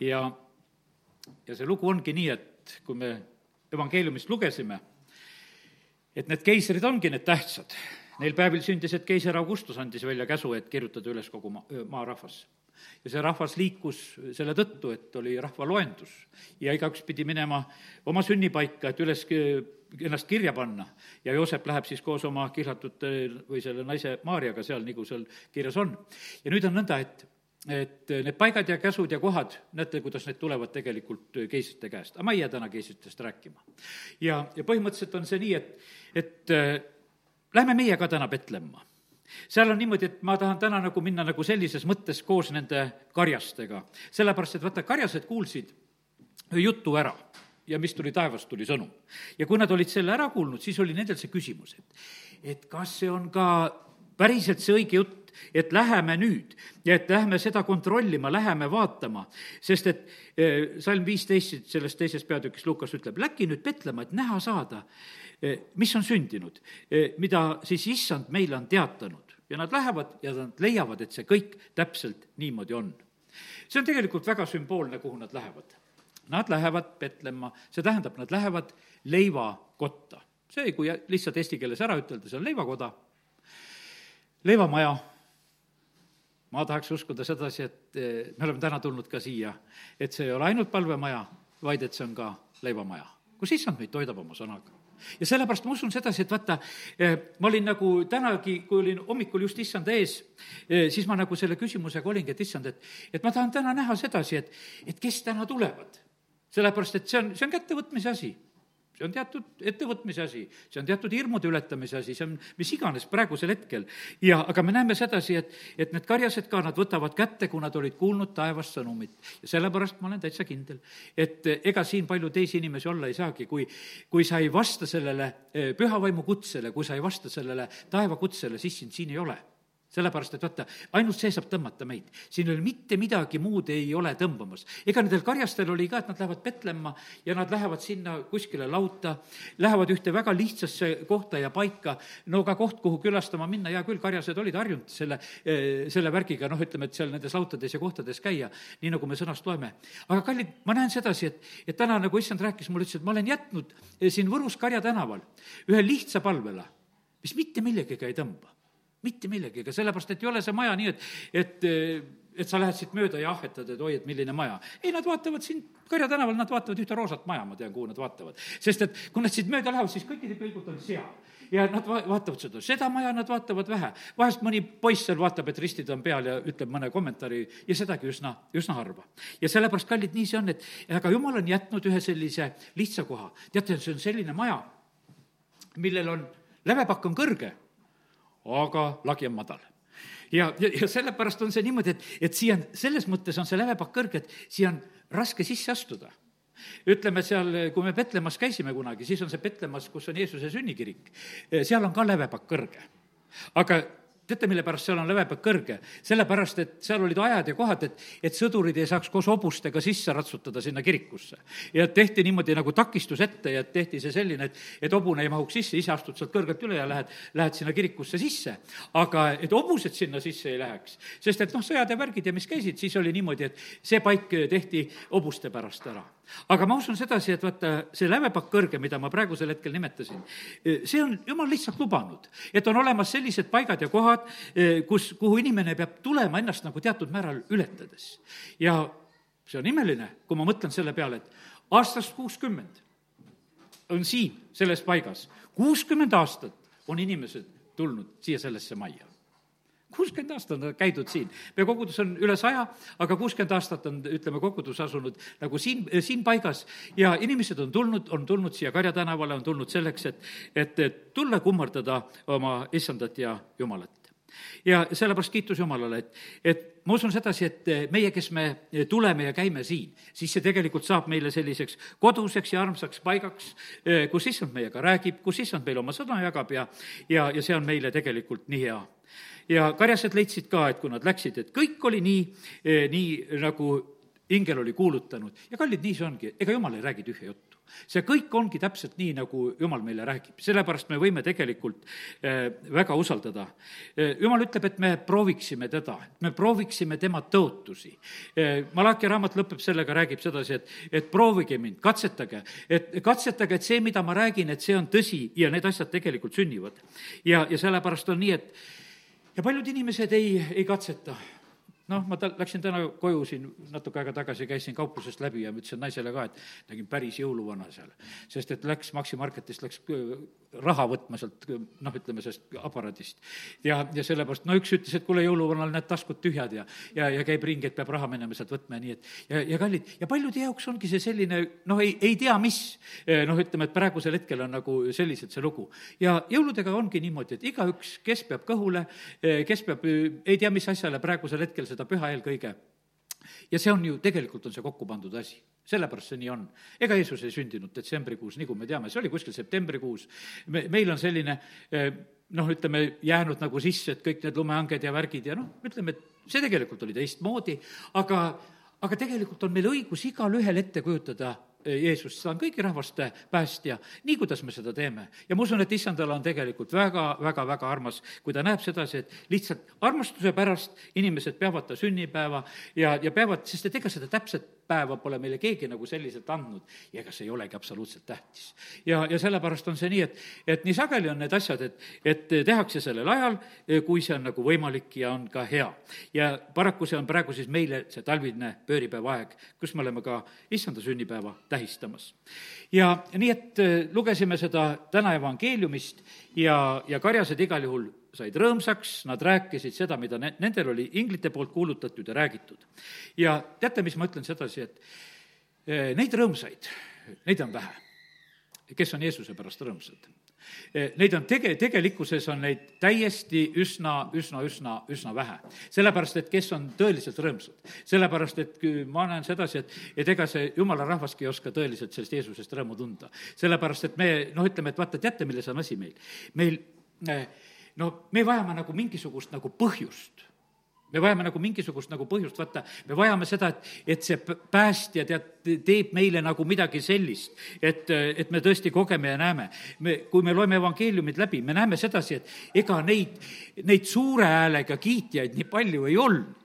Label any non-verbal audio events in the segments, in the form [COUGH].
ja, ja see lugu ongi nii, et kui me evangeeliumist lugesime, et need keisrid ongi need tähtsad. Neil päevil sündis, et keiser Augustus andis välja käsu, et kirjutada üles kogu maa, maarahvas ja see rahvas liikus selle tõttu, et oli rahvaloendus ja igaüks pidi minema oma sünnipaika, et üles ennast kirja panna. ja Joosep läheb siis koos oma kihlatud või selle naise Maarjaga seal, nagu seal kirjas on. ja nüüd on nõnda, et et need paigad ja käsud ja kohad, näete, kuidas need tulevad tegelikult keisrite käest, aga ma ei jää täna keisritest rääkima. ja, ja põhimõtteliselt on see nii, et, et äh, lähme meie ka täna Petlemma seal on niimoodi, et ma tahan täna nagu minna nagu sellises mõttes koos nende karjastega, sellepärast et vaata, karjased kuulsid jutu ära ja mis tuli taevast, tuli sõnum. ja kui nad olid selle ära kuulnud, siis oli nendel see küsimus, et, et kas see on ka päriselt see õige jutt, et läheme nüüd ja et lähme seda kontrollima, läheme vaatama, sest et eh, salm viisteist sellest teisest peatükist Lukas ütleb, läki nüüd Petlema, et näha saada, eh, mis on sündinud, eh, mida siis issand meile on teatanud ja nad lähevad ja nad leiavad, et see kõik täpselt niimoodi on. see on tegelikult väga sümboolne, kuhu nad lähevad. Nad lähevad Petlemma, see tähendab, nad lähevad leivakotta. see, kui lihtsalt eesti keeles ära ütelda, see on leivakoda leivamaja, ma tahaks uskuda sedasi, et eh, me oleme täna tulnud ka siia, et see ei ole ainult palvemaja, vaid et see on ka leivamaja, kus issand meid toidab oma sõnaga ja sellepärast ma usun sedasi, et vaata, eh, ma olin nagu tänagi, kui olin hommikul just issanda ees, eh, siis ma nagu selle küsimusega olingi, et issand, et, et ma tahan täna näha sedasi, et, et kes täna tulevad. sellepärast, et see on, see on kättevõtmise asi see on teatud ettevõtmise asi, see on teatud hirmude ületamise asi, see on mis iganes praegusel hetkel. ja, aga me näeme sedasi, et, et need karjased ka, nad võtavad kätte, kui nad olid kuulnud taevast sõnumit. ja sellepärast ma olen täitsa kindel, et ega siin palju teisi inimesi olla ei saagi, kui, kui sa ei vasta sellele eh, püha vaimu kutsele, kui sa ei vasta sellele taevakutsele, siis sind siin ei ole sellepärast, et vaata, ainult see saab tõmmata meid. siin ei ole mitte midagi muud ei ole tõmbamas. ega nendel karjastel oli ka, et nad lähevad Petlemma ja nad lähevad sinna kuskile lauta, lähevad ühte väga lihtsasse kohta ja paika, no ka koht, kuhu külastama minna, hea küll, karjased olid harjunud selle, eh, selle värgiga, noh, ütleme, et seal nendes lautades ja kohtades käia, nii nagu me sõnast loeme. aga kallid, ma näen sedasi, et, et täna, nagu issand rääkis mulle, ütles, et ma olen jätnud eh, siin Võrus Karja tänaval ühe lihtsa palvela, mis mitte millegagi ei tõmba mitte millegagi, sellepärast et ei ole see maja nii, et, et et sa lähed siit mööda ja ahvetad, et oi, et milline maja. ei, nad vaatavad siin Karja tänaval, nad vaatavad ühte roosat maja, ma tean, kuhu nad vaatavad. sest et kui nad siit mööda lähevad, siis kõikide pilgud on seal. ja nad va-, vaatavad seda, seda maja nad vaatavad vähe. vahest mõni poiss seal vaatab, et ristid on peal ja ütleb mõne kommentaari ja sedagi üsna, üsna harva. ja sellepärast, kallid, nii see on, et aga jumal on jätnud ühe sellise lihtsa koha. teate, see on selline maja, millel on, lävepakk on kõrge aga lagi on madal ja, ja, ja sellepärast on see niimoodi, et, et siia on, selles mõttes on see lävepakk kõrge, et siia on raske sisse astuda. ütleme seal, kui me Petlemmas käisime kunagi, siis on see Petlemmas, kus on Jeesuse sünnikirik, seal on ka lävepakk kõrge. aga teate, mille pärast seal on lävepakk kõrge? sellepärast, et seal olid ajad ja kohad, et, et sõdurid ei saaks koos hobustega sisse ratsutada sinna kirikusse. ja tehti niimoodi nagu takistus ette ja tehti see selline, et, et hobune ei mahuks sisse, ise astud sealt kõrgelt üle ja lähed, lähed sinna kirikusse sisse. aga et hobused sinna sisse ei läheks, sest et noh, sõjad ja värgid ja mis käisid, siis oli niimoodi, et see paik tehti hobuste pärast ära aga ma usun sedasi, et vaata, see lävepakk kõrge, mida ma praegusel hetkel nimetasin, see on jumal lihtsalt lubanud, et on olemas sellised paigad ja kohad, kus, kuhu inimene peab tulema ennast nagu teatud määral ületades. ja see on imeline, kui ma mõtlen selle peale, et aastast kuuskümmend on siin, selles paigas, kuuskümmend aastat on inimesed tulnud siia sellesse majja kuuskümmend aastat on käidud siin. meie kogudus on üle saja, aga kuuskümmend aastat on, ütleme, kogudus asunud nagu siin, siin paigas ja inimesed on tulnud, on tulnud siia Karja tänavale, on tulnud selleks, et, et, et tulla kummardada oma issandat ja Jumalat ja sellepärast kiitus Jumalale, et, et ma usun sedasi, et meie, kes me tuleme ja käime siin, siis see tegelikult saab meile selliseks koduseks ja armsaks paigaks, kus issand meiega räägib, kus issand meile oma sõna jagab ja, ja, ja see on meile tegelikult nii hea ja karjased leidsid ka, et kui nad läksid, et kõik oli nii, eh, nii nagu ingel oli kuulutanud ja kallid, nii see ongi, ega jumal ei räägi tühja juttu. see kõik ongi täpselt nii, nagu Jumal meile räägib, sellepärast me võime tegelikult eh, väga usaldada. Eh, Jumal ütleb, et me prooviksime teda, me prooviksime tema tõotusi. Malachi raamat lõpeb sellega, räägib sedasi, et, et proovige mind, katsetage, et katsetage, et see, mida ma räägin, et see on tõsi ja need asjad tegelikult sünnivad. ja, ja sellepärast on nii, et ja paljud inimesed ei, ei katseta noh, ma ta-, läksin täna koju siin natuke aega tagasi, käisin kauplusest läbi ja ma ütlesin naisele ka, et nägin päris jõuluvana seal. sest et läks Maxi Marketist, läks raha võtma sealt noh, ütleme sellest aparaadist. ja, ja sellepärast, no üks ütles, et kuule, jõuluvanal need taskud tühjad ja, ja, ja käib ringi, et peab raha minema sealt võtma ja nii, et ja, ja kallid, ja paljude jaoks ongi see selline noh, ei, ei tea mis, noh, ütleme, et praegusel hetkel on nagu selliselt see lugu. ja jõuludega ongi niimoodi, et igaüks, kes peab kõhule, kes peab, ei tea mis asjale praegusel hetkel seda püha eelkõige. Ja see on ju, tegelikult on see kokku pandud asi, sellepärast see nii on. ega Jeesus ei sündinud detsembrikuus, nagu me teame, see oli kuskil septembrikuus. me, meil on selline eh, noh, ütleme, jäänud nagu sisse, et kõik need lumehanged ja värgid ja noh, ütleme, et see tegelikult oli teistmoodi, aga, aga tegelikult on meil õigus igalühel ette kujutada Jeesus, ta on kõigi rahvaste päästja, nii kuidas me seda teeme. ja ma usun, et issandale on tegelikult väga, väga, väga armas, kui ta näeb sedasi, et lihtsalt armastuse pärast inimesed peavad ta sünnipäeva ja, ja peavad, sest et ega seda täpset päeva pole meile keegi nagu selliselt andnud ja ega see ei olegi absoluutselt tähtis. ja, ja sellepärast on see nii, et, et nii sageli on need asjad, et, et tehakse sellel ajal, kui see on nagu võimalik ja on ka hea. ja paraku see on praegu siis meile see talvine pööripäeva aeg, kus me oleme ka issanda sünnipäeva tähistamas. ja nii, et lugesime seda täna evangeeliumist ja, ja karjased igal juhul said rõõmsaks, nad rääkisid seda, mida ne-, nendel oli inglite poolt kuulutatud ja räägitud. ja teate, mis ma ütlen sedasi, et eh, neid rõõmsaid, neid on vähe, kes on Jeesuse pärast rõõmsad. Eh, neid on tege-, tegelikkuses on neid täiesti üsna, üsna, üsna, üsna vähe. sellepärast, et kes on tõeliselt rõõmsad. sellepärast, et ma näen sedasi, et, et ega see jumala rahvaski ei oska tõeliselt sellest Jeesusest rõõmu tunda. sellepärast, et me noh, ütleme, et vaata, teate, milles on asi meil? meil eh, no me vajame nagu mingisugust nagu põhjust me vajame nagu mingisugust nagu põhjust, vaata, me vajame seda, et, et see päästja tead, teeb meile nagu midagi sellist, et, et me tõesti kogeme ja näeme. me, kui me loeme evangeeliumid läbi, me näeme sedasi, et ega neid, neid suure häälega kiitjaid nii palju ei olnud.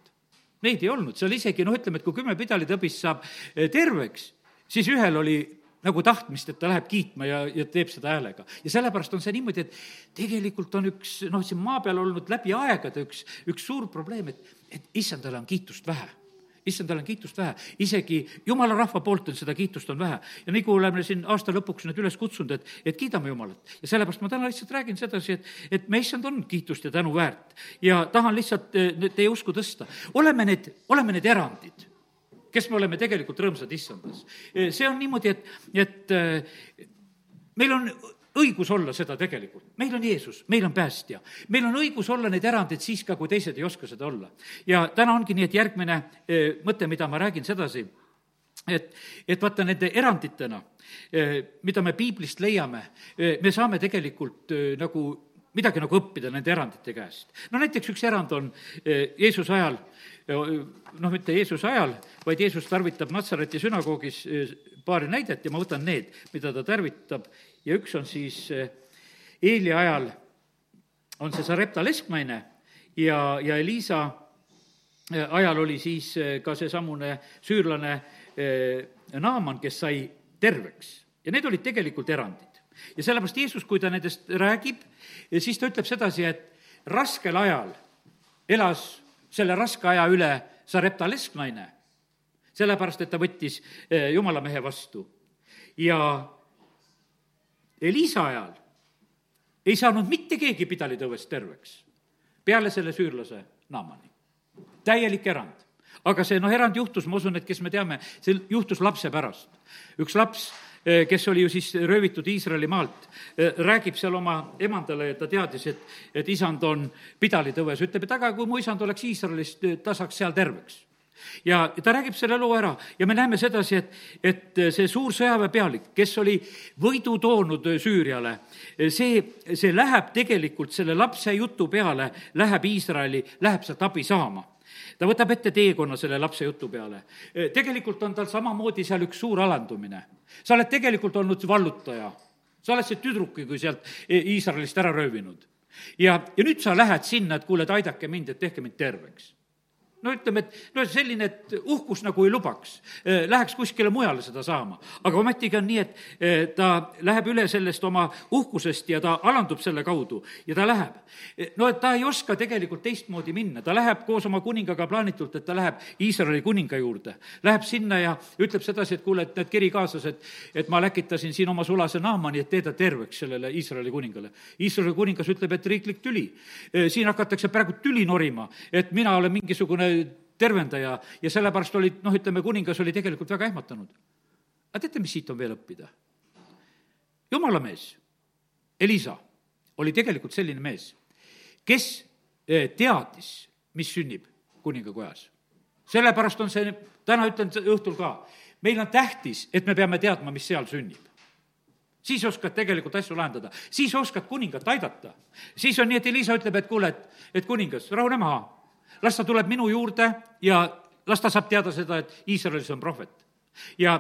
Neid ei olnud, seal isegi noh, ütleme, et kui kümme pidalitõbist saab eh, terveks, siis ühel oli nagu tahtmist, et ta läheb kiitma ja, ja teeb seda häälega. ja sellepärast on see niimoodi, et tegelikult on üks noh, siin maa peal olnud läbi aegade üks, üks suur probleem, et, et issandale on kiitust vähe issandale on kiitust vähe, isegi jumala rahva poolt on seda kiitust on vähe. ja nagu oleme siin aasta lõpuks nüüd üles kutsunud, et, et kiidame Jumalat. ja sellepärast ma täna lihtsalt räägin sedasi, et, et me, issand, on kiitust ja tänu väärt. ja tahan lihtsalt eh, teie usku tõsta. oleme need, oleme need erandid kes me oleme tegelikult rõõmsad issandas. see on niimoodi, et, et äh, meil on õigus olla seda tegelikult. meil on Jeesus, meil on päästja. meil on õigus olla neid erandeid siis ka, kui teised ei oska seda olla. ja täna ongi nii, et järgmine äh, mõte, mida ma räägin sedasi, et, et vaata nende eranditena, mida me piiblist leiame, me saame tegelikult nagu midagi nagu õppida nende erandite käest. no näiteks üks erand on Jeesuse ajal noh, mitte Jeesuse ajal, vaid Jeesus tarvitab Natsareti sünagoogis eh, paari näidet ja ma võtan need, mida ta tarvitab ja üks on siis eh, Eeli ajal, on see Sarepta lesknaine ja, ja eh, ajal oli siis ka seesamune süürlane Naaman, kes sai terveks. ja need olid tegelikult erandid. Ja sellepärast Jeesus, kui ta nendest räägib, siis ta ütleb sedasi, et raskel ajal elas selle raske aja üle Sarepta lesknaine, sellepärast et ta võttis eh, jumala mehe vastu. ja Elisa ajal ei saanud mitte keegi pidalitõvest terveks, peale selle süürlase Naamani. täielik erand. aga see noh, erand juhtus, ma usun, et kes me teame, see juhtus lapse pärast. üks laps kes oli ju siis röövitud Iisraeli maalt, eh, räägib seal oma emandale, ta teadis, et, et isand on pidalitõves, ütleb, et aga kui mu isand oleks Iisraelist, eh, ta saaks seal terveks. Ja ta räägib selle loo ära. Ja me näeme sedasi, et, et see suur sõjaväepealik, kes oli võidu toonud Süüriale, see, see läheb tegelikult selle lapse jutu peale, läheb Iisraeli, läheb sealt abi saama ta võtab ette teekonna selle lapse jutu peale. tegelikult on tal samamoodi seal üks suur alandumine. sa oled tegelikult olnud vallutaja. sa oled see tüdruki kui sealt Iisraelist ära röövinud. ja, ja nüüd sa lähed sinna, et kuule, et aidake mind, et tehke mind terveks no ütleme, et no selline, et uhkus nagu ei lubaks, läheks kuskile mujale seda saama. aga ometigi on nii, et ta läheb üle sellest oma uhkusest ja ta alandub selle kaudu ja ta läheb. no et ta ei oska tegelikult teistmoodi minna, ta läheb koos oma kuningaga plaanitult, et ta läheb Iisraeli kuninga juurde. Läheb sinna ja ütleb sedasi, et kuule, et need kirikaaslased, et ma läkitasin siin oma sulase Naamani, et tee ta terveks sellele Iisraeli kuningale. Iisraeli kuningas ütleb, et riiklik tüli. siin hakatakse praegu tüli norima, et mina olen mingisugune tervendaja ja sellepärast olid, noh, ütleme, kuningas oli tegelikult väga ehmatanud. aga teate, mis siit on veel õppida? jumala mees, Elisa, oli tegelikult selline mees, kes eh, teadis, mis sünnib kuningakojas. sellepärast on see, täna ütlen õhtul ka, meil on tähtis, et me peame teadma, mis seal sünnib siis oskad tegelikult asju lahendada, siis oskad kuningat aidata. siis on nii, et Elisa ütleb, et kuule, et, et kuningas, rahune maha, las ta tuleb minu juurde ja las ta saab teada seda, et Iisraelis on prohvet ja,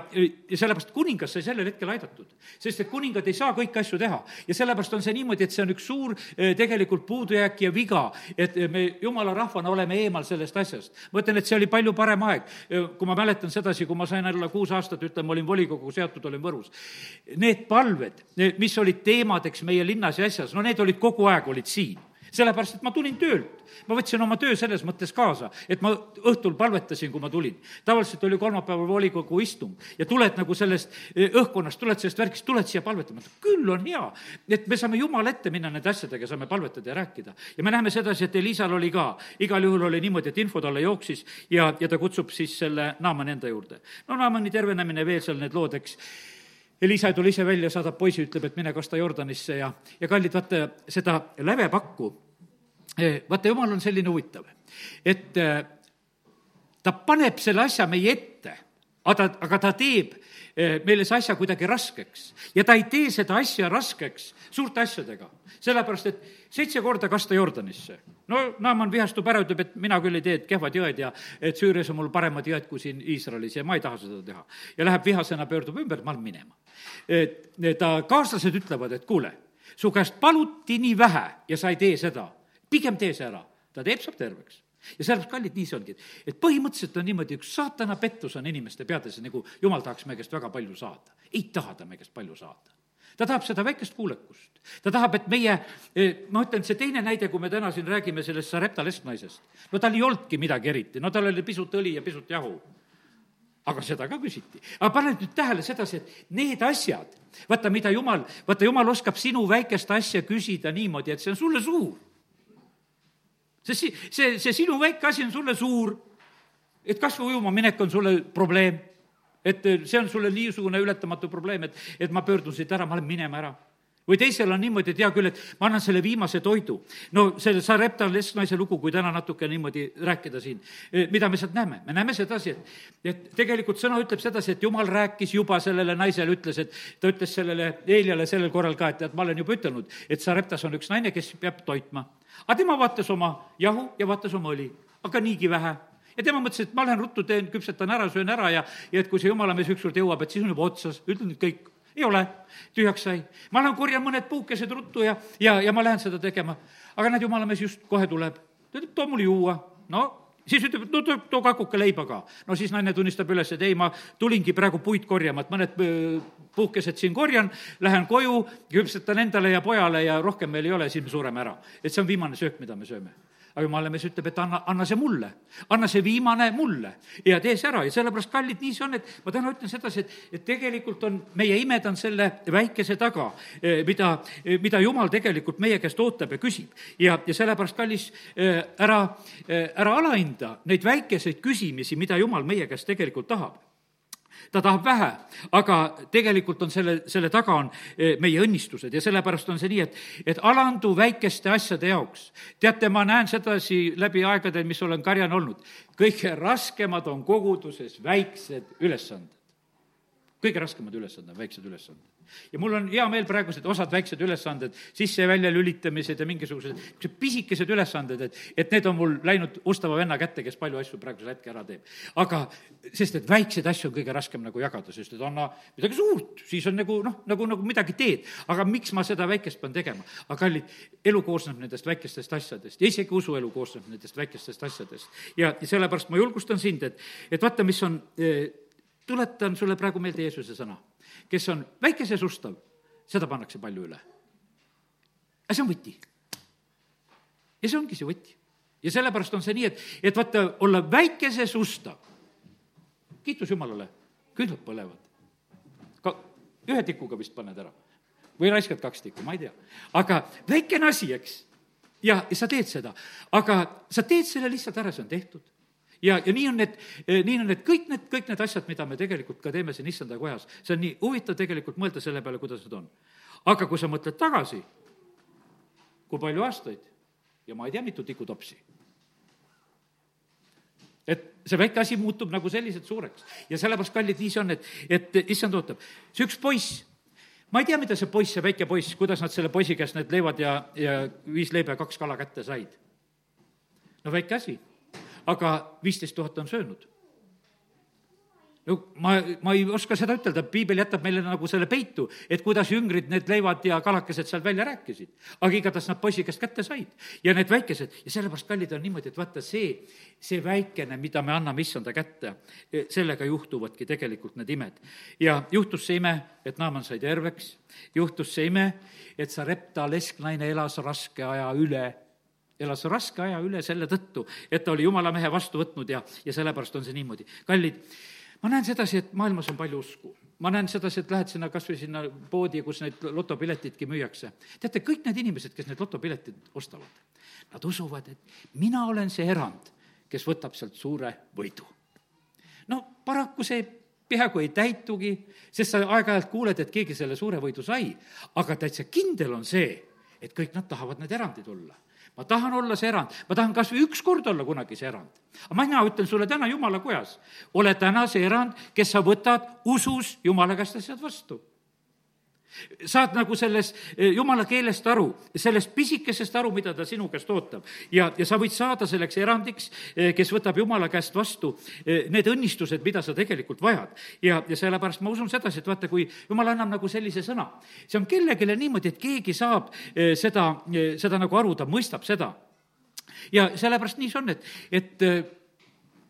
ja sellepärast kuningas sai sellel hetkel aidatud, sest et kuningad ei saa kõiki asju teha. ja sellepärast on see niimoodi, et see on üks suur eh, tegelikult puudujääk ja viga, et me jumala rahvana oleme eemal sellest asjast. ma ütlen, et see oli palju parem aeg, eh, kui ma mäletan sedasi, kui ma sain olla kuus aastat, ütleme, olin volikogu seatud, olin Võrus. Need palved, mis olid teemadeks meie linnas ja asjas, no need olid kogu aeg, olid siin sellepärast et ma tulin töölt. ma võtsin oma töö selles mõttes kaasa, et ma õhtul palvetasin, kui ma tulin. tavaliselt oli kolmapäeval volikogu istung ja tuled nagu sellest eh, õhkkonnast, tuled sellest värgist, tuled siia palvetama. küll on hea, et me saame Jumala ette minna nende asjadega, saame palvetada ja rääkida. ja me näeme sedasi, et Elisal oli ka, igal juhul oli niimoodi, et info talle jooksis ja, ja ta kutsub siis selle Naamani enda juurde. no Naamani tervenemine, veel seal need lood, eks Elisa ei tule ise välja, saadab poisi, ütleb, et mine kasta Jordanisse ja, ja kallid, vaata seda lävepakku vaata, jumal on selline huvitav, et eh, ta paneb selle asja meie ette, aga ta, aga ta teeb eh, meile see asja kuidagi raskeks. ja ta ei tee seda asja raskeks suurte asjadega, sellepärast et seitse korda kasta Jordanisse. no Naaman vihastub ära, ütleb, et mina küll ei tee, et kehvad jõed ja et Süürias on mul paremad jõed kui siin Iisraelis ja ma ei taha seda teha. ja läheb vihasena, pöördub ümber, ma lähen minema. et ta kaaslased ütlevad, et kuule, su käest paluti nii vähe ja sa ei tee seda pigem tee see ära, ta teeb, saab terveks ja sellepärast, kallid, nii see ongi, et põhimõtteliselt on niimoodi, üks saatana pettus on inimeste peades, nagu jumal tahaks meie käest väga palju saada. ei taha ta meie käest palju saada. ta tahab seda väikest kuulekust. ta tahab, et meie, eh, ma ütlen, see teine näide, kui me täna siin räägime sellest Sarepta lesknaisest, no tal ei olnudki midagi eriti, no tal oli pisut õli ja pisut jahu aga seda ka küsiti. aga pane nüüd tähele sedasi, et need asjad, vaata, mida jumal, vaata, jumal oskab sinu väikest asja küsida niimoodi, et see on sulle suur see, see, see sinu väike asi on sulle suur, et kas või ujuma minek on sulle probleem, et see on sulle niisugune ületamatu probleem, et, et ma pöördun siit ära, ma lähen minema ära või teisel on niimoodi, et hea küll, et ma annan selle viimase toidu. no selle Sarepta lesknaise lugu, kui täna natuke niimoodi rääkida siin, e, mida me sealt näeme? me näeme sedasi, et, et tegelikult sõna ütleb sedasi, et jumal rääkis juba sellele naisele, ütles, et ta ütles sellele Eeliale sellel korral ka, et tead, ma olen juba ütelnud, et Sareptas on üks naine, kes peab toitma aga tema vaatas oma jahu ja vaatas oma õli, aga niigi vähe ja tema mõtles, et ma lähen ruttu teen, küpsetan ära, söön ära ja, ja et kui see jumala mees ükskord jõuab, et siis on juba otsas, ütlen nüüd kõik, ei ole, tühjaks sai. ma lähen korjan mõned puukesed ruttu ja, ja, ja ma lähen seda tegema. aga näed, jumala mees just kohe tuleb, ta ütleb, too mulle juua, no siis ütleb, no too, too kakuke leiba ka. no siis naine tunnistab üles, et ei, ma tulingi praegu puid korjama, et mõned puhkesed siin korjan, lähen koju, küpsetan endale ja pojale ja rohkem meil ei ole, siis me sureme ära. et see on viimane söök, mida me sööme. Aga jumala mees ütleb, et anna, anna see mulle, anna see viimane mulle. Ja tee see ära. Ja sellepärast, kallid, nii see on, et ma täna ütlen sedasi, et, et tegelikult on, meie imed on selle väikese taga, eh, mida, eh, mida jumal tegelikult meie käest ootab ja küsib. ja, ja sellepärast, kallis, eh, ära, ära alahinda neid väikeseid küsimisi, mida jumal meie käest tegelikult tahab ta tahab vähe, aga tegelikult on selle, selle taga on eh, meie õnnistused ja sellepärast on see nii, et, et alandu väikeste asjade jaoks. teate, ma näen sedasi läbi aegade, mis olen karjan olnud, kõige raskemad on koguduses väiksed ülesanded. kõige raskemad ülesanded on väiksed ülesanded. Ja mul on hea meel praegused osad väiksed ülesanded, sisse ja välja lülitamised ja mingisugused niisugused pisikesed ülesanded, et, et need on mul läinud ustava venna kätte, kes palju asju praegusel hetkel ära teeb. aga, sest et väikseid asju on kõige raskem nagu jagada, sest et anna midagi suurt, siis on nagu noh, nagu, nagu midagi teed. aga miks ma seda väikest pean tegema? aga kallid, elu koosneb nendest väikestest asjadest ja isegi usuelu koosneb nendest väikestest asjadest. ja, ja sellepärast ma julgustan sind, et, et vaata, mis on eh, tuletan sulle praegu meelde Jeesuse sõna. Kes on väikeses ustav, seda pannakse palju üle. aga see on võti. ja see ongi see võti. ja sellepärast on see nii, et, et vaata, olla väikeses ustav, kiitus Jumalale, küünlad põlevad. ka ühe tikuga vist paned ära või raiskad kaks tikku, ma ei tea. aga väikene asi, eks. ja, ja sa teed seda, aga sa teed selle lihtsalt ära, see on tehtud ja, ja nii on need, eh, nii on need kõik need, kõik need asjad, mida me tegelikult ka teeme siin issanda kojas. see on nii huvitav tegelikult mõelda selle peale, kuidas need on. aga kui sa mõtled tagasi, kui palju aastaid ja ma ei tea, mitu tikutopsi et see väike asi muutub nagu selliselt suureks ja sellepärast, kallid, nii see on, et, et issand ootab. see üks poiss, ma ei tea, mida see poiss, see väike poiss, kuidas nad selle poisi käest need leivad ja, ja viis leiba ja kaks kala kätte said. no väike asi aga viisteist tuhat on söönud. no ma, ma ei oska seda ütelda, piibel jätab meile nagu selle peitu, et kuidas jüngrid need leivad ja kalakesed seal välja rääkisid. aga igatahes nad poisi käest kätte said ja need väikesed ja sellepärast, kallid, on niimoodi, et vaata, see, see väikene, mida me anname issanda kätte, sellega juhtuvadki tegelikult need imed. ja juhtus see ime, et Naaman sai terveks, juhtus see ime, et Sarepta lesknaine elas raske aja üle elas raske aja üle selle tõttu, et ta oli jumala mehe vastu võtnud ja, ja sellepärast on see niimoodi. kallid, ma näen sedasi, et maailmas on palju usku. ma näen sedasi, et lähed sinna kas või sinna poodi, kus neid lotopiletitki müüakse. teate, kõik need inimesed, kes need lotopiletid ostavad, nad usuvad, et mina olen see erand, kes võtab sealt suure võidu. no paraku see peaaegu ei täitugi, sest sa aeg-ajalt kuuled, et keegi selle suure võidu sai, aga täitsa kindel on see, et kõik nad tahavad need erandid olla ma tahan olla see erand, ma tahan kas või üks kord olla kunagi see erand. aga mina ütlen sulle täna Jumala kojas, ole täna see erand, kes sa võtad usus Jumala käest asjad vastu saad nagu sellest eh, jumala keelest aru, sellest pisikesest aru, mida ta sinu käest ootab. ja, ja sa võid saada selleks erandiks, eh, kes võtab jumala käest vastu eh, need õnnistused, mida sa tegelikult vajad. ja, ja sellepärast ma usun sedasi, et vaata, kui jumal annab nagu sellise sõna, see on kellelegi niimoodi, et keegi saab seda, seda nagu aru, ta mõistab seda. ja sellepärast nii see on, et, et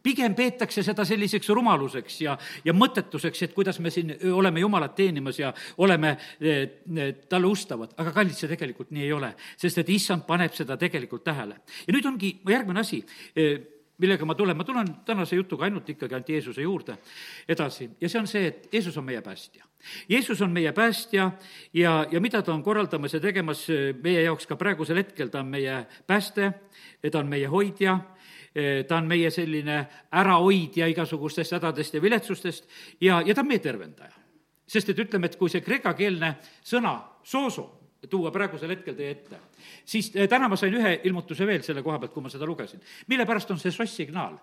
pigem peetakse seda selliseks rumaluseks ja, ja mõttetuseks, et kuidas me siin oleme Jumalat teenimas ja oleme talle ustavad, aga kallid, see tegelikult nii ei ole, sest et issand paneb seda tegelikult tähele. ja nüüd ongi järgmine asi, millega ma tulen, ma tulen tänase jutuga ainult ikkagi ainult Jeesuse juurde edasi ja see on see, et Jeesus on meie päästja. Jeesus on meie päästja ja, ja mida ta on korraldamas ja tegemas meie jaoks ka praegusel hetkel, ta on meie pääste, ta on meie hoidja ta on meie selline ärahoidja igasugustest hädadest ja viletsustest ja, ja ta on meie tervendaja. sest et ütleme, et kui see kreekakeelne sõna sooso tuua praegusel hetkel teie ette, siis eh, täna ma sain ühe ilmutuse veel selle koha pealt, kui ma seda lugesin. mille pärast on see soss-signaal?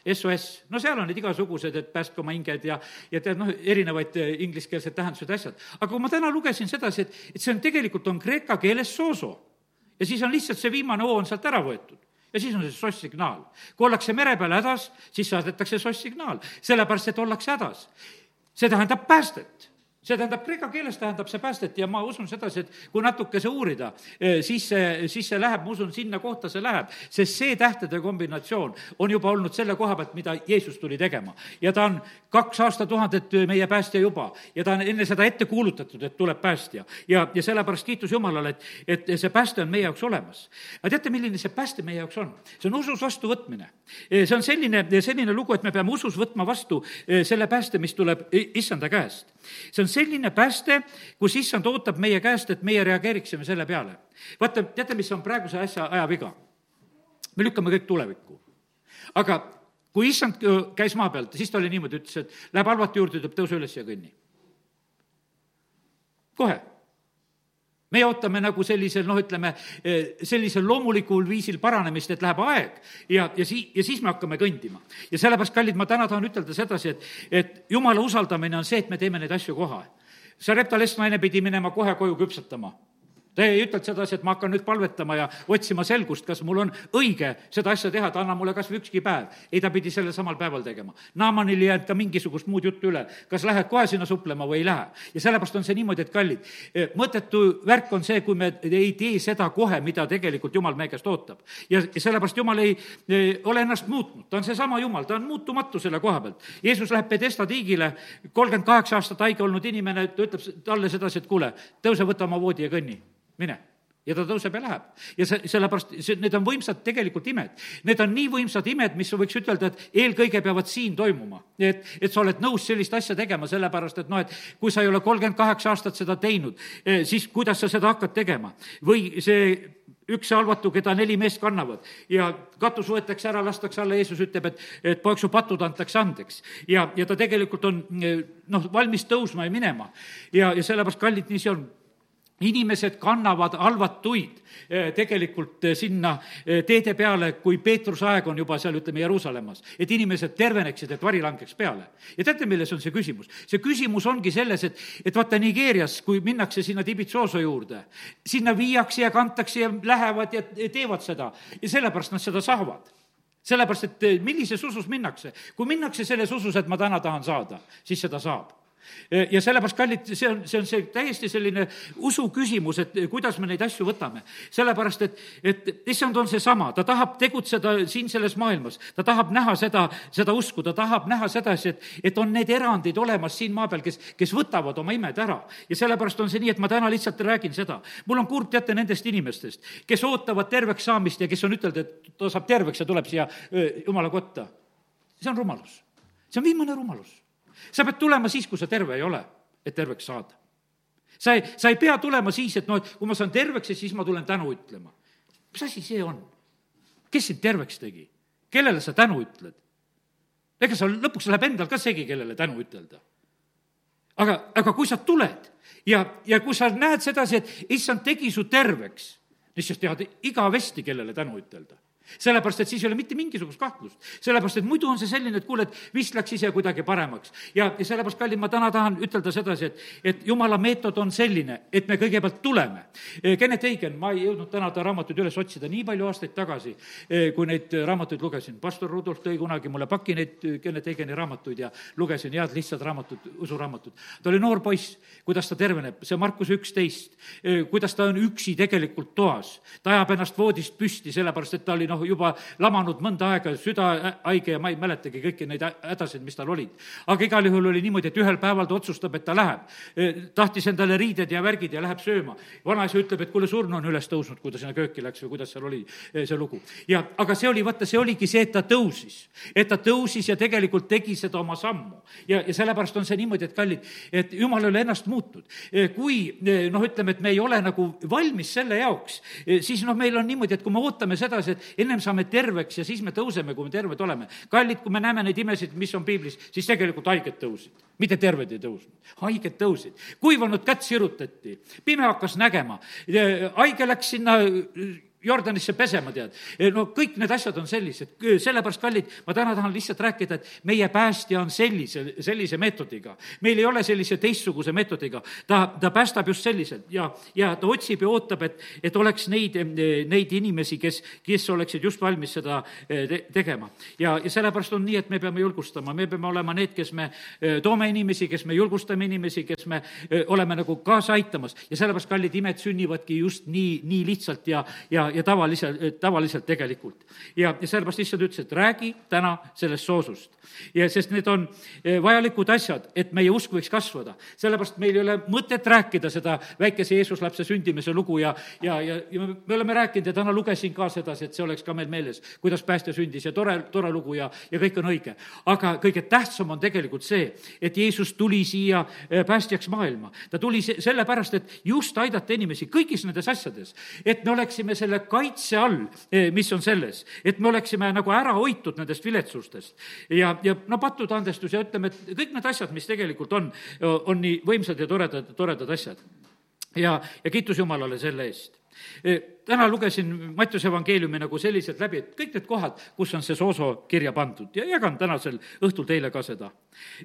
SOS, no seal on need igasugused, et päästke oma hinged ja, ja tead, noh, erinevaid eh, ingliskeelsed tähendused ja asjad. aga kui ma täna lugesin sedasi, et, et see on tegelikult on kreeka keeles sooso ja siis on lihtsalt see viimane O on sealt ära võetud ja siis on see soss-signaal. kui ollakse mere peal hädas, siis saadetakse soss-signaal, sellepärast et ollakse hädas. see tähendab päästet see tähendab, kreeka keeles tähendab see päästet ja ma usun sedasi, et kui natukese uurida, eh, siis see, siis see läheb, ma usun, sinna kohta see läheb. sest see tähtede kombinatsioon on juba olnud selle koha pealt, mida Jeesus tuli tegema. ja ta on kaks aastatuhandet meie päästja juba ja ta on enne seda ette kuulutatud, et tuleb päästja. ja, ja sellepärast kiitus Jumalale, et, et see pääste on meie jaoks olemas. aga teate, milline see pääste meie jaoks on? see on usus vastuvõtmine. Eh, see on selline, selline lugu, et me peame usus võtma vastu eh, selle pääste, mis tuleb issanda käest. See on selline pääste, kus issand ootab meie käest, et meie reageeriksime selle peale. vaata, teate, mis on praeguse asja ajaviga? me lükkame kõik tulevikku. aga kui issand käis maa pealt, siis ta oli niimoodi, ütles, et läheb halvati juurde, ütleb tõuse üles ja kõnni. kohe. Meie ootame nagu sellisel, noh, ütleme, sellisel loomulikul viisil paranemist, et läheb aeg ja, ja sii-, ja siis me hakkame kõndima. ja sellepärast, kallid, ma täna tahan ütelda sedasi, et, et jumala usaldamine on see, et me teeme neid asju kohe. Sarepta lestnaine pidi minema kohe koju küpsetama ta ei ütelnud sedasi, et ma hakkan nüüd palvetama ja otsima selgust, kas mul on õige seda asja teha, et anna mulle kas või ükski päev. ei, ta pidi selle samal päeval tegema. Naamanil ei jäänud ka mingisugust muud juttu üle, kas lähed kohe sinna suplema või ei lähe. ja sellepärast on see niimoodi, et kallid, eh, mõttetu värk on see, kui me ei tee seda kohe, mida tegelikult Jumal meie käest ootab. ja, ja sellepärast Jumal ei, ei ole ennast muutnud, ta on seesama Jumal, ta on muutumatu selle koha pealt. Jeesus läheb Pedesta tiigile, kolmkümmend kaheksa aastat haige olnud inimene, ta ütleb talle sedasi, et kuule, tõuse, võta oma voodi ja kõnni mine ja ta tõuseb ja läheb. ja see, sellepärast, see, need on võimsad tegelikult imed. Need on nii võimsad imed, mis võiks ütelda, et eelkõige peavad siin toimuma. et, et sa oled nõus sellist asja tegema, sellepärast et noh, et kui sa ei ole kolmkümmend kaheksa aastat seda teinud, eh, siis kuidas sa seda hakkad tegema? või see üks halvatu, keda neli meest kannavad ja katus võetakse ära, lastakse alla, Jeesus ütleb, et, et poeg, su patud antakse andeks. ja, ja ta tegelikult on eh, noh, valmis tõusma ja minema. ja, ja sellepärast, kallid, nii see on inimesed kannavad halvatuid eh, tegelikult eh, sinna eh, teede peale, kui Peetruse aeg on juba seal, ütleme, Jeruusalemmas. et inimesed terveneksid, et vari langeks peale. ja teate, milles on see küsimus? see küsimus ongi selles, et, et vaata Nigeerias, kui minnakse sinna Tibitsooso juurde, sinna viiakse ja kantakse ja lähevad ja teevad seda ja sellepärast nad seda saavad sellepärast, et millises usus minnakse. kui minnakse selles usus, et ma täna tahan saada, siis seda saab ja sellepärast, kallid, see on, see on see täiesti selline usu küsimus, et kuidas me neid asju võtame. sellepärast, et, et issand on seesama, ta tahab tegutseda siin selles maailmas, ta tahab näha seda, seda usku, ta tahab näha sedasi, et, et on need erandid olemas siin maa peal, kes, kes võtavad oma imed ära. ja sellepärast on see nii, et ma täna lihtsalt räägin seda. mul on kurb, teate, nendest inimestest, kes ootavad terveks saamist ja kes on ütelnud, et ta saab terveks ja tuleb siia jumala kotta. see on rumalus. see on viimane rumalus sa pead tulema siis, kui sa terve ei ole, et terveks saada. sa ei, sa ei pea tulema siis, et noh, et kui ma saan terveks ja siis ma tulen tänu ütlema. mis asi see on? kes sind terveks tegi? kellele sa tänu ütled? ega sa lõpuks läheb endal ka segi, kellele tänu ütelda. aga, aga kui sa tuled ja, ja kui sa näed sedasi, et issand tegi su terveks, siis sa tead igavesti, kellele tänu ütelda sellepärast, et siis ei ole mitte mingisugust kahtlust. sellepärast, et muidu on see selline, et kuule, et vist läks ise kuidagi paremaks. ja, ja sellepärast, kallid, ma täna tahan ütelda sedasi, et, et jumala meetod on selline, et me kõigepealt tuleme. Eh, Kennet Eigen, ma ei jõudnud täna ta raamatuid üles otsida nii palju aastaid tagasi, eh, kui neid raamatuid lugesin. pastor Rudolf tõi kunagi mulle paki neid eh, Kennet Eigeni raamatuid ja lugesin head lihtsad raamatud, usuraamatud. ta oli noor poiss, kuidas ta terveneb, see Markus üksteist, kuidas ta on üksi tegelikult toas. ta ajab ennast voodist püsti, sellepärast et ta oli noh, noh, juba lamanud mõnda aega, südahaige ja ma ei mäletagi kõiki neid hädasid, mis tal olid. aga igal juhul oli niimoodi, et ühel päeval ta otsustab, et ta läheb. E, tahtis endale riided ja värgid ja läheb sööma. vanaisa ütleb, et kuule, surnu on üles tõusnud, kui ta sinna kööki läks või kuidas seal oli e, see lugu. ja, aga see oli, vaata, see oligi see, et ta tõusis. et ta tõusis ja tegelikult tegi seda oma sammu. ja, ja sellepärast on see niimoodi, et kallid, et jumal ei ole ennast muutnud. E, kui noh, ütleme, et me ei ole nagu valmis selle jaoks, siis noh, meil on niimoodi, et kui me ootame sedasi, et ennem saame terveks ja siis me tõuseme, kui me terved oleme. kallid, kui me näeme neid imesid, mis on piiblis, siis tegelikult haiged tõusid, mitte terved ei tõusnud, haiged tõusid. kuivanud kätt sirutati, pime hakkas nägema, haige läks sinna Jordanisse pesema, tead. no kõik need asjad on sellised, sellepärast, kallid, ma täna tahan lihtsalt rääkida, et meie päästja on sellise, sellise meetodiga. meil ei ole sellise teistsuguse meetodiga. ta, ta päästab just selliselt ja, ja ta otsib ja ootab, et, et oleks neid, neid inimesi, kes, kes oleksid just valmis seda eh, te, tegema. ja, ja sellepärast on nii, et me peame julgustama, me peame olema need, kes me eh, toome inimesi, kes me julgustame inimesi, kes me eh, oleme nagu kaasa aitamas ja sellepärast, kallid, imed sünnivadki just nii, nii lihtsalt ja, ja ja tavaliselt, tavaliselt tegelikult. ja, ja sellepärast issand ütles, et räägi täna sellest soosust. ja sest need on eh, vajalikud asjad, et meie usk võiks kasvada. sellepärast meil ei ole mõtet rääkida seda väikese Jeesuslapse sündimise lugu ja, ja, ja, ja me oleme rääkinud ja täna lugesin ka sedasi, et see oleks ka meil meeles, kuidas päästja sündis ja tore, tore lugu ja, ja kõik on õige. aga kõige tähtsam on tegelikult see, et Jeesus tuli siia eh, päästjaks maailma. ta tuli sellepärast, et just aidata inimesi kõigis nendes asjades, et me oleksime selle kaitse all, eh, mis on selles, et me oleksime nagu ära hoitud nendest viletsustest. ja, ja no pattude andestus ja ütleme, et kõik need asjad, mis tegelikult on, on nii võimsad ja toredad, toredad asjad ja, ja kiitus Jumalale selle eest täna lugesin Mattiuse evangeeliumi nagu selliselt läbi, et kõik need kohad, kus on see sooso kirja pandud. Ja jagan tänasel õhtul teile ka seda.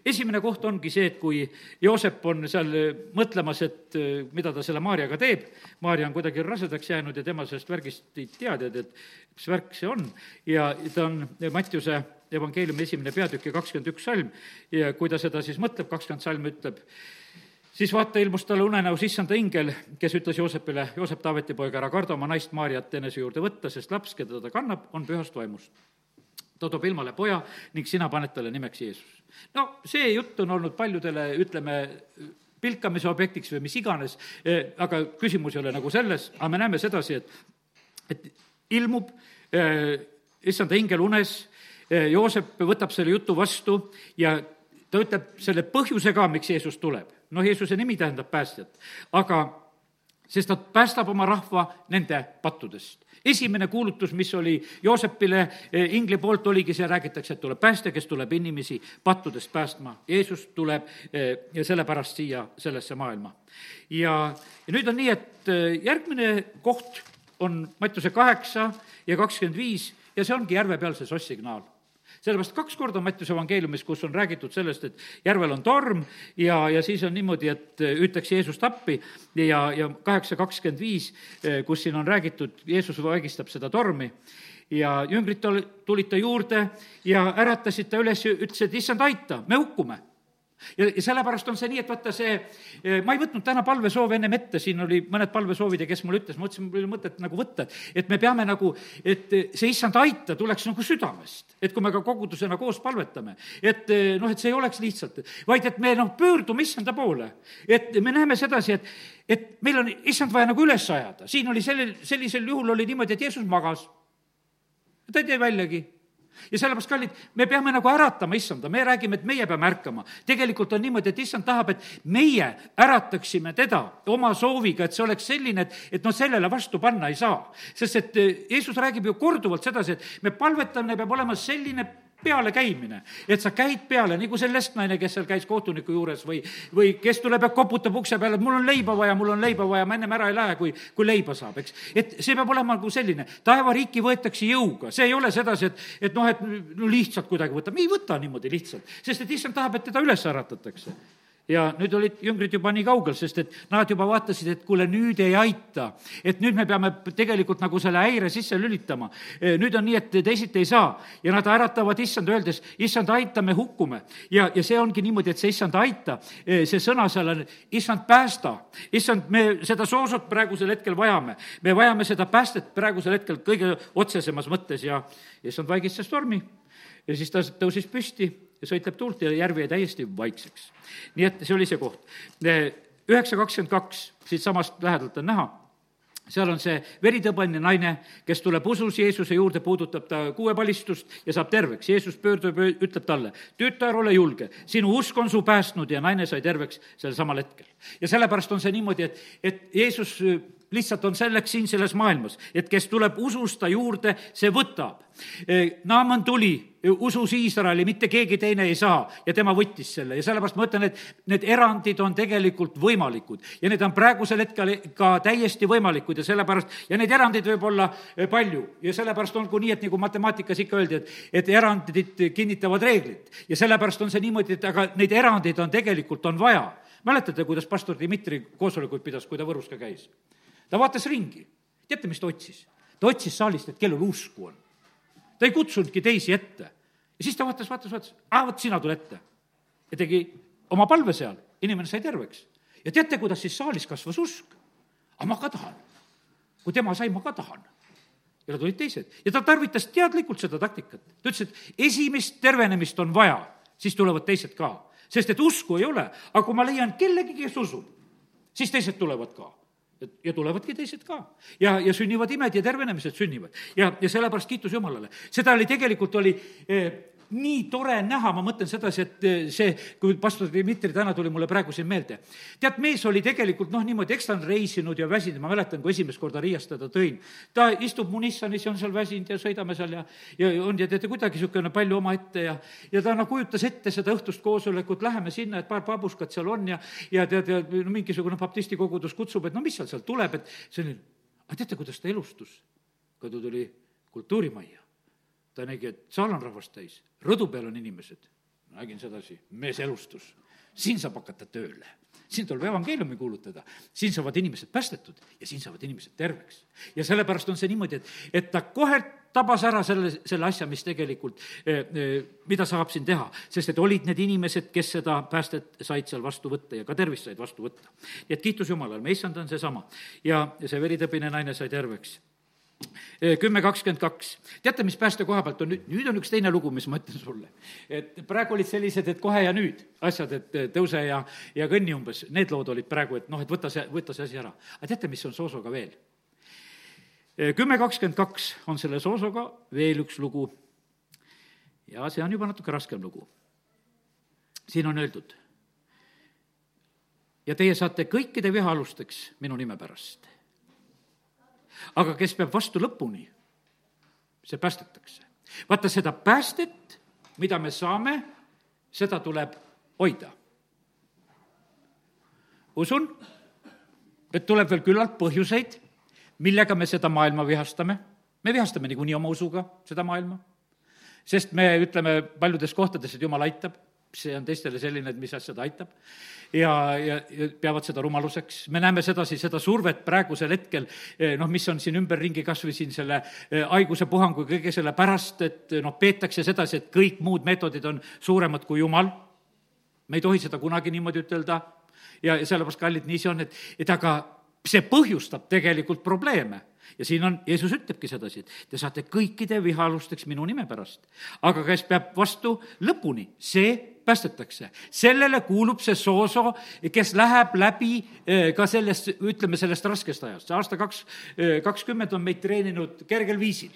esimene koht ongi see, et kui Joosep on seal mõtlemas, et mida ta selle Maarjaga teeb, Maarja on kuidagi rasedaks jäänud ja tema sellest värgist ei tea, tead, et mis värk see on, ja ta on Mattiuse evangeeliumi esimene peatükk ja kakskümmend üks salm. Ja kui ta seda siis mõtleb, kakskümmend salm ütleb, siis vaata, ilmus talle unenäos issanda ingel, kes ütles Joosepile, Joosep Taaveti poeg, ära karda oma naist Maarjat enese juurde võtta, sest laps, keda ta kannab, on pühast vaimust. ta toob ilmale poja ning sina paned talle nimeks Jeesus. no see jutt on olnud paljudele, ütleme, pilkamise objektiks või mis iganes, eh, aga küsimus ei ole nagu selles, aga me näeme sedasi, et, et ilmub äh, issanda ingel unes, eh, Joosep võtab selle jutu vastu ja ta ütleb selle põhjuse ka, miks Jeesus tuleb. Noh, Jeesuse nimi tähendab päästjat, aga sest ta päästab oma rahva nende pattudest. esimene kuulutus, mis oli Joosepile eh, ingli poolt, oligi see, räägitakse, et tuleb päästja, kes tuleb inimesi pattudest päästma. Jeesus tuleb eh, ja sellepärast siia sellesse maailma. ja, ja nüüd on nii, et eh, järgmine koht on Mattiuse kaheksa ja kakskümmend viis ja see ongi järvepealse soss-signaal sellepärast kaks korda on Mattiuse evangeeliumis, kus on räägitud sellest, et järvel on torm ja, ja siis on niimoodi, et hüütakse Jeesust appi ja, ja kaheksa kakskümmend viis, kus siin on räägitud, Jeesus vaigistab seda tormi ja jüngrid tulid ta juurde ja äratasid ta üles ja ütlesid, issand, aita, me hukkume ja, ja sellepärast on see nii, et vaata see, eh, ma ei võtnud täna palvesoove ennem ette, siin oli mõned palvesoovid ja kes mulle ütles, ma mõtlesin, mul ei ole mõtet nagu võtta, et me peame nagu, et see issand aita tuleks nagu südamest. et kui me ka kogudusena koos palvetame, et eh, noh, et see ei oleks lihtsalt, vaid et me noh, pöördume issanda poole. et me näeme sedasi, et, et meil on issand vaja nagu üles ajada, siin oli sellel, sellisel juhul oli niimoodi, et Jeesus magas. ta ei tee väljagi ja sellepärast, kallid, me peame nagu äratama issanda, me räägime, et meie peame ärkama. tegelikult on niimoodi, et issand tahab, et meie ärataksime teda oma sooviga, et see oleks selline, et, et noh, sellele vastu panna ei saa. sest et eh, Jeesus räägib ju korduvalt sedasi, et me palvetamine peab olema selline pealekäimine. et sa käid peale, nagu see lesknaine, kes seal käis kohtuniku juures või, või kes tuleb ja koputab ukse peale, et mul on leiba vaja, mul on leiba vaja, ma ennem ära ei lähe, kui, kui leiba saab, eks. et see peab olema nagu selline, taevariiki võetakse jõuga, see ei ole sedasi, et, et noh, et no lihtsalt kuidagi võtame, ei võta niimoodi lihtsalt, sest et issand tahab, et teda üles äratatakse ja nüüd olid jüngrid juba nii kaugel, sest et nad juba vaatasid, et kuule, nüüd ei aita. et nüüd me peame tegelikult nagu selle häire sisse lülitama. E, nüüd on nii, et teisiti ei saa. ja nad äratavad issand, öeldes, issand, aita, me hukkume. ja, ja see ongi niimoodi, et see issand, aita, e, see sõna seal on, issand, päästa. issand, me seda soosut praegusel hetkel vajame. me vajame seda päästet praegusel hetkel kõige otsesemas mõttes ja issand vaigistas tormi ja siis ta tõusis püsti sõitleb tuult ja järv jäi täiesti vaikseks. nii et see oli see koht. üheksa kakskümmend kaks, siitsamast lähedalt on näha seal on see veritõbeline naine, kes tuleb usus Jeesuse juurde, puudutab ta kuuepalistust ja saab terveks. Jeesus pöördub ütleb talle, tütar, ole julge, sinu usk on su päästnud ja naine sai terveks sel samal hetkel. ja sellepärast on see niimoodi, et, et Jeesus lihtsalt on selleks siin selles maailmas, et kes tuleb usust ta juurde, see võtab. Naaman tuli, usus Iisraeli, mitte keegi teine ei saa ja tema võttis selle. Ja sellepärast ma ütlen, et need erandid on tegelikult võimalikud. Ja need on praegusel hetkel ka täiesti võimalikud ja sellepärast, ja neid erandeid võib olla palju. Ja sellepärast olgu nii, et nagu matemaatikas ikka öeldi, et, et erandid kinnitavad reeglit ja sellepärast on see niimoodi, et aga neid erandeid on tegelikult, on vaja. Mäletate, kuidas pastor Dmitri koosolekuid pidas, kui ta Võrus ka käis? Ta vaatas ringi. teate, mis ta otsis? ta otsis saalist, et kellel usku on. ta ei kutsunudki teisi ette. ja siis ta vaatas, vaatas, vaatas, aa, vot sina tule ette. ja tegi oma palve seal, inimene sai terveks. ja teate, kuidas siis saalis kasvas usk? aga ma ka tahan. kui tema sai, ma ka tahan. ja tulid teised ja ta tarvitas teadlikult seda taktikat. ta ütles, et esimest tervenemist on vaja, siis tulevad teised ka. sest et usku ei ole, aga kui ma leian kellegi, kes usub, siis teised tulevad ka ja tulevadki teised ka. ja, ja sünnivad imed ja tervenemised sünnivad. ja, ja sellepärast kiitus Jumalale. seda oli, tegelikult oli eh, nii tore näha, ma mõtlen sedasi, et eh, see, kui pastor Dmitri täna tuli mulle praegu siin meelde. tead, mees oli tegelikult noh, niimoodi, eks ta on reisinud ja väsinud, ma mäletan, kui esimest korda Riiast teda tõin. ta istub mu Nissanis ja on seal väsinud ja sõidame seal ja, ja on ja teate, kuidagi niisugune palju omaette ja, ja ta noh, kujutas ette seda õhtust koosolekut, läheme sinna, et paar babuskat seal on ja, ja tead, ja no mingisugune baptisti kogudus kutsub, et no mis seal sealt tuleb, et oli, aga teate, kuidas ta elustus, kui ta tuli kultuurimajja ta nägi, et saal on rahvast täis, rõdu peal on inimesed. nägin sedasi, mees elustus. siin saab hakata tööle, siin tuleb evangeeliumi kuulutada, siin saavad inimesed päästetud ja siin saavad inimesed terveks. ja sellepärast on see niimoodi, et, et ta kohe tabas ära selle, selle asja, mis tegelikult, eh, eh, mida saab siin teha, sest et olid need inimesed, kes seda päästet said seal vastu võtta ja ka tervist said vastu võtta. nii et kiitus Jumalale, meie issand on seesama ja, ja see veritõbine naine sai terveks kümme kakskümmend kaks. teate, mis pääste koha pealt on nüüd, nüüd on üks teine lugu, mis ma ütlen sulle. et praegu olid sellised, et kohe ja nüüd asjad, et tõuse ja, ja kõnni umbes, need lood olid praegu, et noh, et võta see, võta see asi ära. aga teate, mis on Soosoga veel? kümme kakskümmend kaks on selle Soosoga veel üks lugu. ja see on juba natuke raskem lugu. siin on öeldud. ja teie saate kõikide viha alusteks minu nime pärast aga kes peab vastu lõpuni, see päästetakse. vaata, seda päästet, mida me saame, seda tuleb hoida. usun, et tuleb veel küllalt põhjuseid, millega me seda maailma vihastame. me vihastame niikuinii oma usuga seda maailma, sest me ütleme paljudes kohtades, et jumal aitab, see on teistele selline, et mis asja ta aitab ja, ja, ja peavad seda rumaluseks. me näeme sedasi, seda survet praegusel hetkel, eh, noh, mis on siin ümberringi kas või siin selle eh, haigusepuhangu ja kõige selle pärast, et noh, peetakse sedasi, et kõik muud meetodid on suuremad kui Jumal. me ei tohi seda kunagi niimoodi ütelda ja, ja sellepärast, kallid, nii see on, et, et aga see põhjustab tegelikult probleeme ja siin on, Jeesus ütlebki sedasi, et te saate kõikide vihalusteks minu nime pärast. aga kes peab vastu lõpuni, see päästetakse. sellele kuulub see sooso, kes läheb läbi eh, ka sellest, ütleme, sellest raskest ajast. see aasta kaks, eh, kakskümmend on meid treeninud kergel viisil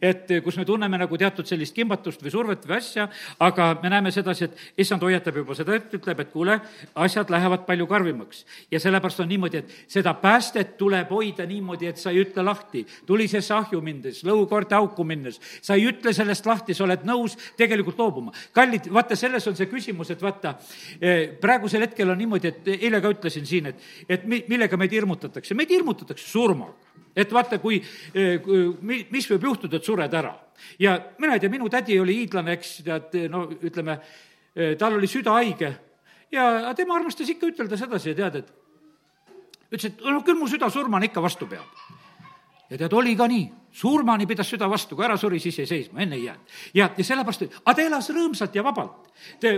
et eh, kus me tunneme nagu teatud sellist kimbatust või survet või asja, aga me näeme sedasi, et issand hoiatab juba seda ette, ütleb, et kuule, asjad lähevad palju karmimaks. ja sellepärast on niimoodi, et seda päästet tuleb hoida niimoodi, et sa ei ütle lahti. tulisesse ahju minnes, lõukoorte auku minnes, sa ei ütle sellest lahti, sa oled nõus tegelikult loobuma. kallid, vaata, selles on see küsimus, et vaata, eh, praegusel hetkel on niimoodi, et eile ka ütlesin siin, et, et mi-, millega meid hirmutatakse, meid hirmutatakse surmaga et vaata, kui, eh, mis võib juhtuda, et sured ära. ja mina ei tea, minu tädi oli hiidlane, eks, tead, no ütleme, eh, tal oli süda haige ja tema armastas ikka ütelda sedasi, tead, et ütles, et noh, küll mu süda surmani ikka vastu peab ja tead, oli ka nii, surmani pidas süda vastu, kui ära suri, siis jäi seisma, enne ei jäänud. ja, ja sellepärast, aga ta elas rõõmsalt ja vabalt.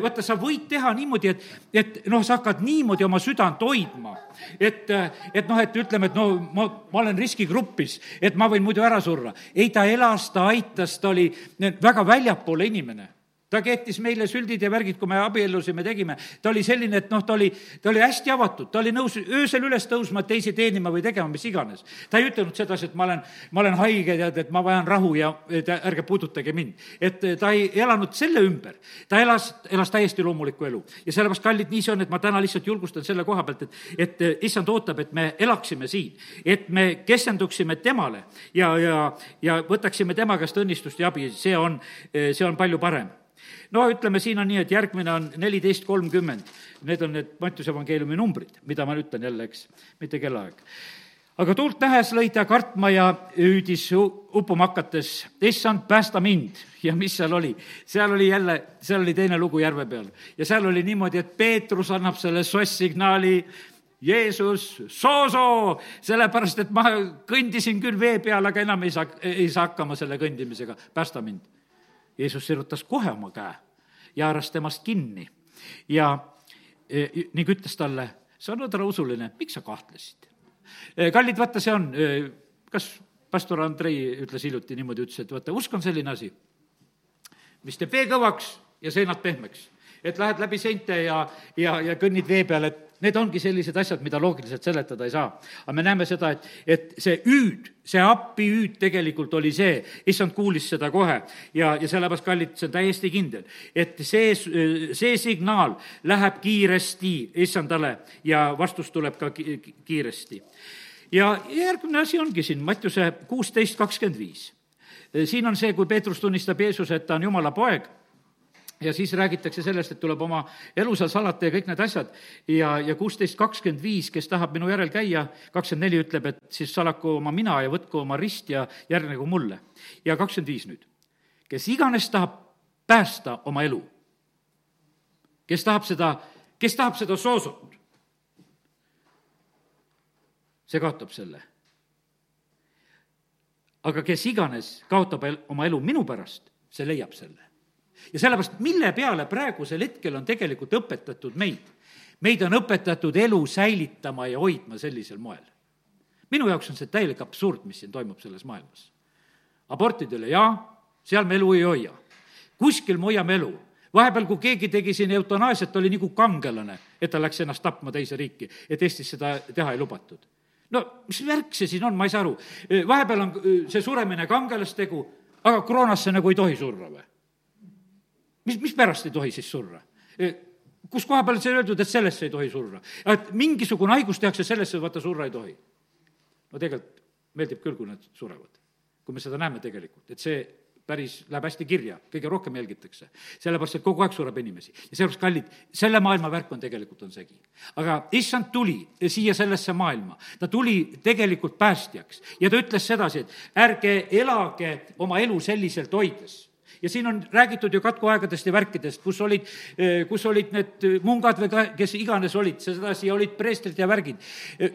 vaata, sa võid teha niimoodi, et, et noh, sa hakkad niimoodi oma südant hoidma, et, et noh, et ütleme, et no ma, ma olen riskigrupis, et ma võin muidu ära surra. ei, ta elas, ta aitas, ta oli väga väljapoole inimene ta keetis meile süldid ja värgid, kui me abiellusime, tegime. ta oli selline, et noh, ta oli, ta oli hästi avatud, ta oli nõus öösel üles tõusma, teisi teenima või tegema, mis iganes. ta ei ütelnud sedasi, et ma olen, ma olen haige, tead, et ma vajan rahu ja et ärge puudutage mind. et ta ei elanud selle ümber, ta elas, elas täiesti loomulikku elu. ja sellepärast, kallid, nii see on, et ma täna lihtsalt julgustan selle koha pealt, et, et issand ootab, et me elaksime siin, et me keskenduksime temale ja, ja, ja võtaksime tema käest õnnistust ja abi, see on, see on palju parem no ütleme, siin on nii, et järgmine on neliteist kolmkümmend. Need on need Mattiuse evangeeliumi numbrid, mida ma ütlen jälle, eks, mitte kellaaeg. aga tuult nähes lõi ta kartma ja hüüdis uppuma hakates, issand, päästa mind. ja mis seal oli? seal oli jälle, seal oli teine lugu järve peal. ja seal oli niimoodi, et Peetrus annab selle soss-signaali, Jeesus, soo-soo, sellepärast et ma kõndisin küll vee peal, aga enam ei saa, ei saa hakkama selle kõndimisega, päästa mind Jeesus sirutas kohe oma käe ja haaras temast kinni ja e, ning ütles talle, sa oled rausuline, miks sa kahtlesid? E, kallid, vaata, see on, e, kas pastor Andrei ütles hiljuti niimoodi, ütles, et vaata, usk on selline asi, mis teeb vee kõvaks ja seinad pehmeks et lähed läbi seinte ja, ja, ja kõnnid vee peal, et need ongi sellised asjad, mida loogiliselt seletada ei saa. aga me näeme seda, et, et see hüüd, see appihüüd tegelikult oli see, issand kuulis seda kohe ja, ja sellepärast, kallid, see on täiesti kindel, et see, see signaal läheb kiiresti issandale ja vastus tuleb ka ki kiiresti. ja järgmine asi ongi siin Mattiuse kuusteist kakskümmend viis. siin on see, kui Peetrus tunnistab Jeesuse, et ta on Jumala poeg ja siis räägitakse sellest, et tuleb oma elu seal salata ja kõik need asjad ja, ja kuusteist kakskümmend viis, kes tahab minu järel käia, kakskümmend neli ütleb, et siis salaku oma mina ja võtku oma rist ja järgnegu mulle. ja kakskümmend viis nüüd. kes iganes tahab päästa oma elu, kes tahab seda, kes tahab seda soosut, see kaotab selle. aga kes iganes kaotab oma elu minu pärast, see leiab selle ja sellepärast, mille peale praegusel hetkel on tegelikult õpetatud meid? meid on õpetatud elu säilitama ja hoidma sellisel moel. minu jaoks on see täielik absurd, mis siin toimub selles maailmas. abortidele jaa, seal me elu ei hoia. kuskil me hoiame elu vahepeal, kui keegi tegi siin eutanaasiat, oli nagu kangelane, et ta läks ennast tapma teise riiki, et Eestis seda teha ei lubatud. no mis värk see siin on, ma ei saa aru. vahepeal on see suremine kangelastegu, aga koroonasse nagu ei tohi surra või? Mis, mispärast ei tohi siis surra? Kus koha peal see öeldud, et sellesse ei tohi surra? et mingisugune haigus tehakse, sellesse vaata surra ei tohi. no tegelikult meeldib küll, kui nad surevad. kui me seda näeme tegelikult, et see päris läheb hästi kirja, kõige rohkem jälgitakse. sellepärast, et kogu aeg sureb inimesi. ja sellepärast, kallid, selle maailma värk on tegelikult, on segi. aga issand tuli siia sellesse maailma, ta tuli tegelikult päästjaks ja ta ütles sedasi, et ärge elage oma elu selliselt hoides ja siin on räägitud ju katkuaegadest ja värkidest, kus olid, eh, kus olid need mungad või ka, kes iganes olid sedasi olid preestrid ja värgid.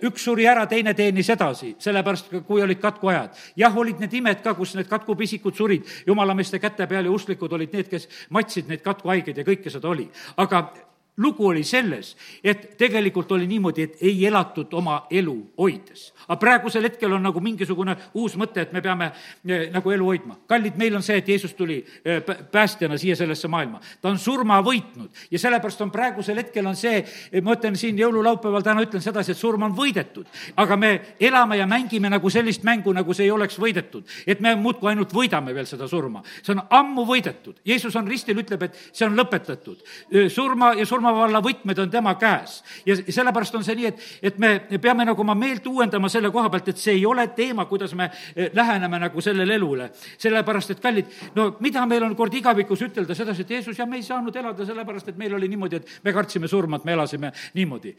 üks suri ära, teine teenis edasi, sellepärast kui olid katkuajad. jah, olid need imed ka, kus need katkupisikud surid jumalameeste käte peal ja usklikud olid need, kes matsid neid katkuhaigeid ja kõike seda oli. aga lugu oli selles, et tegelikult oli niimoodi, et ei elatud oma elu hoides. aga praegusel hetkel on nagu mingisugune uus mõte, et me peame eh, nagu elu hoidma. kallid, meil on see, et Jeesus tuli eh, päästjana siia sellesse maailma. ta on surma võitnud ja sellepärast on praegusel hetkel on see, ma ütlen siin jõululaupäeval täna ütlen sedasi, et surm on võidetud. aga me elame ja mängime nagu sellist mängu, nagu see ei oleks võidetud. et me muudkui ainult võidame veel seda surma. see on ammu võidetud. Jeesus on ristil, ütleb, et see on lõpetatud. surma ja surma surmavalla võtmed on tema käes. ja sellepärast on see nii, et, et me peame nagu oma meelt uuendama selle koha pealt, et see ei ole teema, kuidas me eh, läheneme nagu sellele elule. sellepärast, et kallid, no mida meil on kord igavikus ütelda sedasi, et Jeesus, ja me ei saanud elada sellepärast, et meil oli niimoodi, et me kartsime surma, et me elasime niimoodi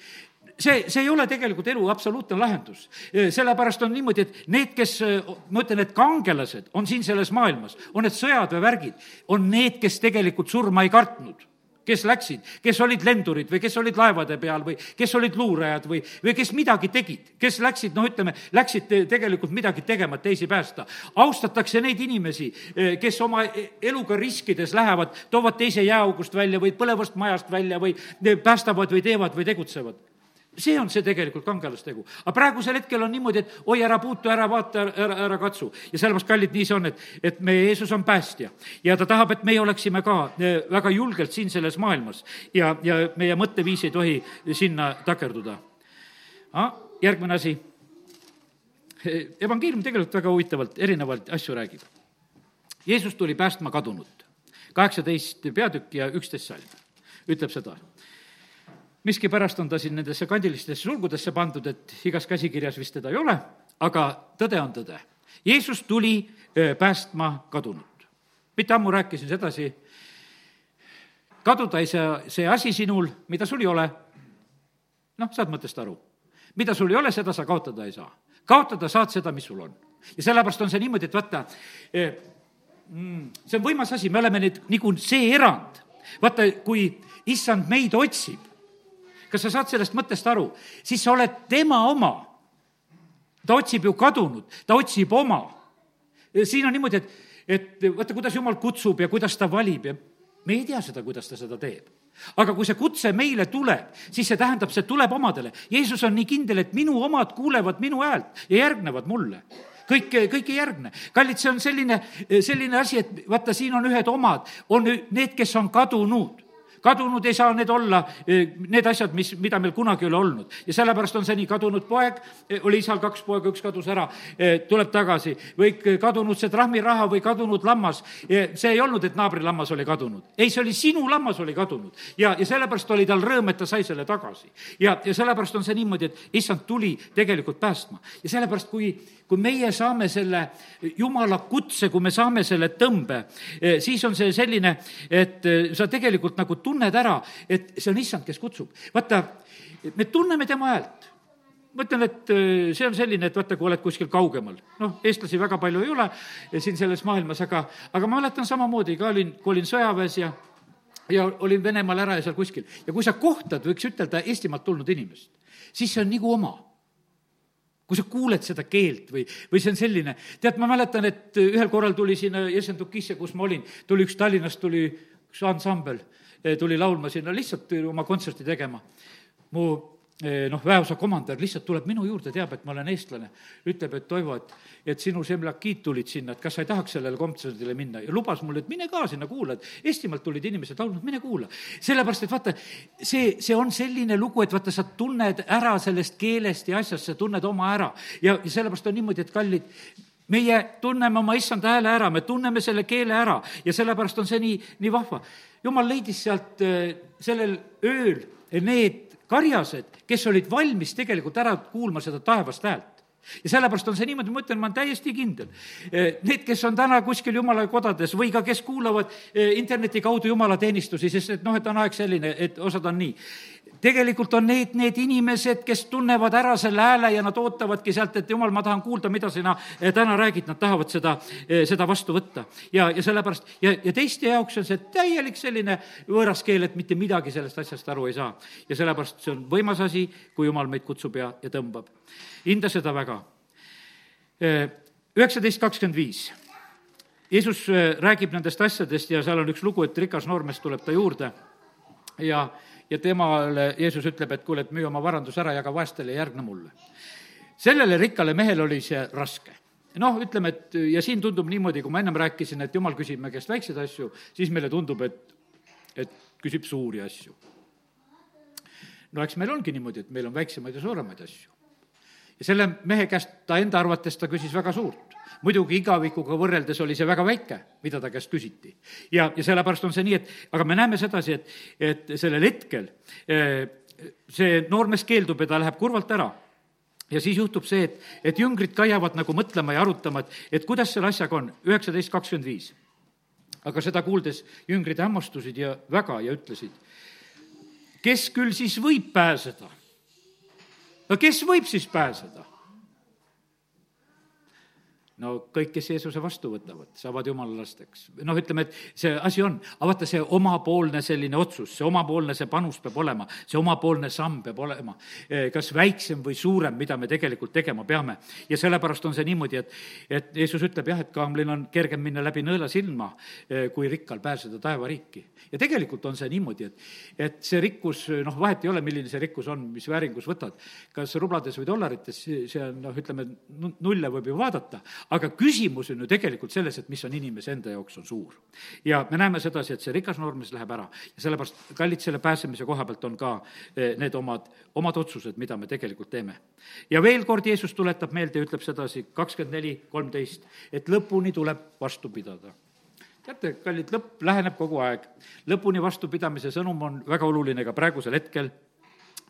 see, see ei ole tegelikult elu absoluutne lahendus. Eh, sellepärast on niimoodi, et need, kes, eh, ma ütlen, et kangelased on siin selles maailmas, on need sõjad või värgid, on need, kes tegelikult surma ei kartnud kes läksid, kes olid lendurid või kes olid laevade peal või kes olid luurajad või, või kes midagi tegid, kes läksid, noh, ütleme, läksid tegelikult midagi tegema, et teisi päästa. austatakse neid inimesi, eh, kes oma eluga riskides lähevad, toovad teise jääaugust välja või põlevast majast välja või päästavad või teevad või tegutsevad see on see tegelikult kangelastegu. aga praegusel hetkel on niimoodi, et oi, ära puutu, ära vaata, ära, ära katsu. ja sellepärast, kallid, nii see on, et, et meie Jeesus on päästja ja ta tahab, et meie oleksime ka eh, väga julgelt siin selles maailmas ja, ja meie mõtteviis ei tohi sinna takerduda. järgmine asi. evangeelium tegelikult väga huvitavalt erinevaid asju räägib. Jeesus tuli päästma kadunut. kaheksateist peatükk ja üksteist salm ütleb seda miskipärast on ta siin nendesse kandilistesse sulgudesse pandud, et igas käsikirjas vist teda ei ole, aga tõde on tõde. Jeesus tuli päästma kadunut. mitte ammu rääkisin sedasi, kaduda ei saa see asi sinul, mida sul ei ole. noh, saad mõttest aru. mida sul ei ole, seda sa kaotada ei saa. kaotada saad seda, mis sul on. ja sellepärast on see niimoodi, et vaata, mm, see on võimas asi, me oleme nüüd nagu see erand. vaata, kui issand meid otsib, kas sa saad sellest mõttest aru? siis sa oled tema oma. ta otsib ju kadunud, ta otsib oma. siin on niimoodi, et, et vaata, kuidas jumal kutsub ja kuidas ta valib ja me ei tea seda, kuidas ta seda teeb. aga kui see kutse meile tuleb, siis see tähendab, see tuleb omadele. Jeesus on nii kindel, et minu omad kuulevad minu häält ja järgnevad mulle kõik, kõik ei järgne. kallid, see on selline, selline asi, et vaata, siin on ühed omad, on need, kes on kadunud kadunud ei saa need olla need asjad, mis, mida meil kunagi ei ole olnud. ja sellepärast on see nii, kadunud poeg, oli isal kaks poega, üks kadus ära, tuleb tagasi, või kadunud see trahviraha või kadunud lammas. see ei olnud, et naabri lammas oli kadunud. ei, see oli sinu lammas oli kadunud. ja, ja sellepärast oli tal rõõm, et ta sai selle tagasi. ja, ja sellepärast on see niimoodi, et issand tuli tegelikult päästma. ja sellepärast, kui, kui meie saame selle jumala kutse, kui me saame selle tõmbe, siis on see selline, et sa tegelikult nagu tunned ära, et see on issand, kes kutsub. vaata, me tunneme tema häält ma ütlen, et äh, see on selline, et vaata, kui oled kuskil kaugemal, noh, eestlasi väga palju ei ole siin selles maailmas, aga, aga ma mäletan samamoodi ka olin, kui olin sõjaväes ja ja olin Venemaal ära ja seal kuskil. ja kui sa kohtad, võiks ütelda, Eestimaalt tulnud inimest, siis see on nagu oma. Kui sa kuuled seda keelt või, või see on selline, tead, ma mäletan, et ühel korral tuli sinna Jesendukisse, kus ma olin, tuli üks Tallinnast, tuli üks ansambel, tuli laulma sinna lihtsalt oma kontserti tegema. mu noh, väeosa komandör lihtsalt tuleb minu juurde, teab, et ma olen eestlane, ütleb, et Toivo, et, et sinu semlakid tulid sinna, et kas sa ei tahaks sellele kontserdile minna? Ja lubas mulle, et mine ka sinna kuula, et Eestimaalt tulid inimesed laulnud, mine kuula. sellepärast, et vaata, see, see on selline lugu, et vaata, sa tunned ära sellest keelest ja asjast, sa tunned oma ära. Ja, ja sellepärast on niimoodi, et kallid, meie tunneme oma issanda hääle ära, me tunneme selle keele ära. Ja sellepärast on see nii, nii vahva. jumal leidis sealt eh, sellel ööl need karjased, kes olid valmis tegelikult ära kuulma seda taevast häält ja sellepärast on see niimoodi, ma ütlen, ma olen täiesti kindel. Eh, need, kes on täna kuskil jumala kodades või ka kes kuulavad eh, interneti kaudu jumalateenistusi, sest et noh, et on aeg selline, et osad on nii tegelikult on need, need inimesed, kes tunnevad ära selle hääle ja nad ootavadki sealt, et jumal, ma tahan kuulda, mida sina eh, täna räägid, nad tahavad seda, eh, seda vastu võtta. ja, ja sellepärast, ja, ja teiste jaoks on see täielik selline võõras keel, et mitte midagi sellest asjast aru ei saa. ja sellepärast see on võimas asi, kui jumal meid kutsub ja, ja tõmbab. hinda seda väga. Eh, üheksateist kakskümmend viis. Jeesus räägib nendest asjadest ja seal on üks lugu, et rikas noormees tuleb ta juurde ja ja temale Jeesus ütleb, et kuule, et müü oma varandus ära, jaga vaestele ja järgne mulle. sellele rikkale mehele oli see raske noh, ütleme, et ja siin tundub niimoodi, kui ma ennem rääkisin, et jumal küsib me käest väikseid asju, siis meile tundub, et, et küsib suuri asju. no eks meil ongi niimoodi, et meil on väiksemaid ja suuremaid asju. ja selle mehe käest ta enda arvates, ta küsis väga suurt muidugi igavikuga võrreldes oli see väga väike, mida ta käest küsiti. ja, ja sellepärast on see nii, et aga me näeme sedasi, et, et sellel hetkel eh, see noormees keeldub ja ta läheb kurvalt ära ja siis juhtub see, et, et jüngrid ka jäävad nagu mõtlema ja arutama, et, et kuidas selle asjaga on, üheksateist kakskümmend viis. aga seda kuuldes jüngrid hämmastusid ja väga ja ütlesid, kes küll siis võib pääseda? no kes võib siis pääseda? No kõik, kes Jeesuse vastu võtavad, saavad jumala lasteks. noh, ütleme, et see asi on, aga vaata, see omapoolne selline otsus, see omapoolne see panus peab olema, see omapoolne samm peab olema eh, kas väiksem või suurem, mida me tegelikult tegema peame. ja sellepärast on see niimoodi, et, et Jeesus ütleb jah, et kaamlil on kergem minna läbi nõela silma, eh, kui rikkal pääseda taevariiki. ja tegelikult on see niimoodi, et, et see rikkus, noh, vahet ei ole, milline see rikkus on, mis vääringus võtad, kas rublades või dollarites, see on noh, ütleme, nulle võib ju vaadata, aga küsimus on ju tegelikult selles, et mis on inimese enda jaoks on suur. ja me näeme sedasi, et see rikas noormees läheb ära ja sellepärast, kallid, selle pääsemise koha pealt on ka eh, need omad, omad otsused, mida me tegelikult teeme. ja veel kord Jeesus tuletab meelde ja ütleb sedasi, kakskümmend neli, kolmteist, et lõpuni tuleb vastu pidada teate, kallid, lõpp läheneb kogu aeg. lõpuni vastupidamise sõnum on väga oluline ka praegusel hetkel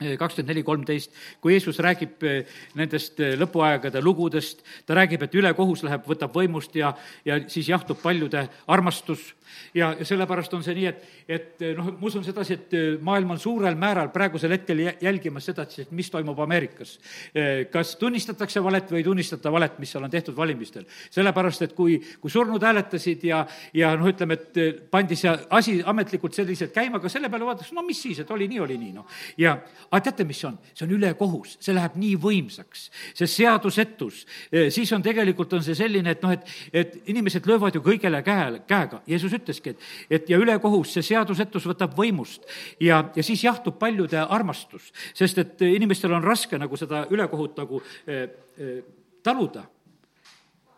kakskümmend neli, kolmteist, kui Jeesus räägib eh, nendest eh, lõpuaegade lugudest, ta räägib, et ülekohus läheb, võtab võimust ja, ja siis jahtub paljude armastus ja, ja sellepärast on see nii, et, et noh, ma usun sedasi, et äh, maailm on suurel määral praegusel hetkel jälgimas seda, et mis toimub Ameerikas. Äh, kas tunnistatakse valet või ei tunnistata valet, mis seal on tehtud valimistel. sellepärast, et kui, kui surnud hääletasid ja, ja noh, ütleme, et pandi see asi ametlikult selliselt käima, aga selle peale vaadatakse, no mis siis, et oli nii, oli nii, noh. ja, aga teate, mis see on? see on ülekohus, see läheb nii võimsaks, see seadusetus, siis on tegelikult, on see selline, et noh, et, et inimesed löövad ju kõigele käe, käega. Jeesus ütleski, et, et ja ülekohus, see seadusetus võtab võimust ja, ja siis jahtub paljude armastus, sest et inimestel on raske nagu seda ülekohut nagu eh, eh, taluda.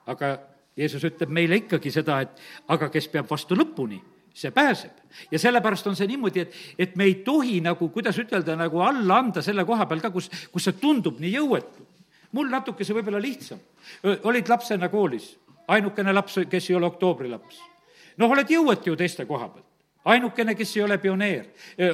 aga Jeesus ütleb meile ikkagi seda, et aga kes peab vastu lõpuni, see pääseb. ja sellepärast on see niimoodi, et, et me ei tohi nagu, kuidas ütelda, nagu alla anda selle koha peal ka, kus, kus see tundub nii jõuetu. mul natukese võib-olla lihtsam. olid lapsena koolis, ainukene laps, kes ei ole oktoobri laps. Noh, oled jõuetu ju teiste koha pealt ainukene, kes ei ole pioneer,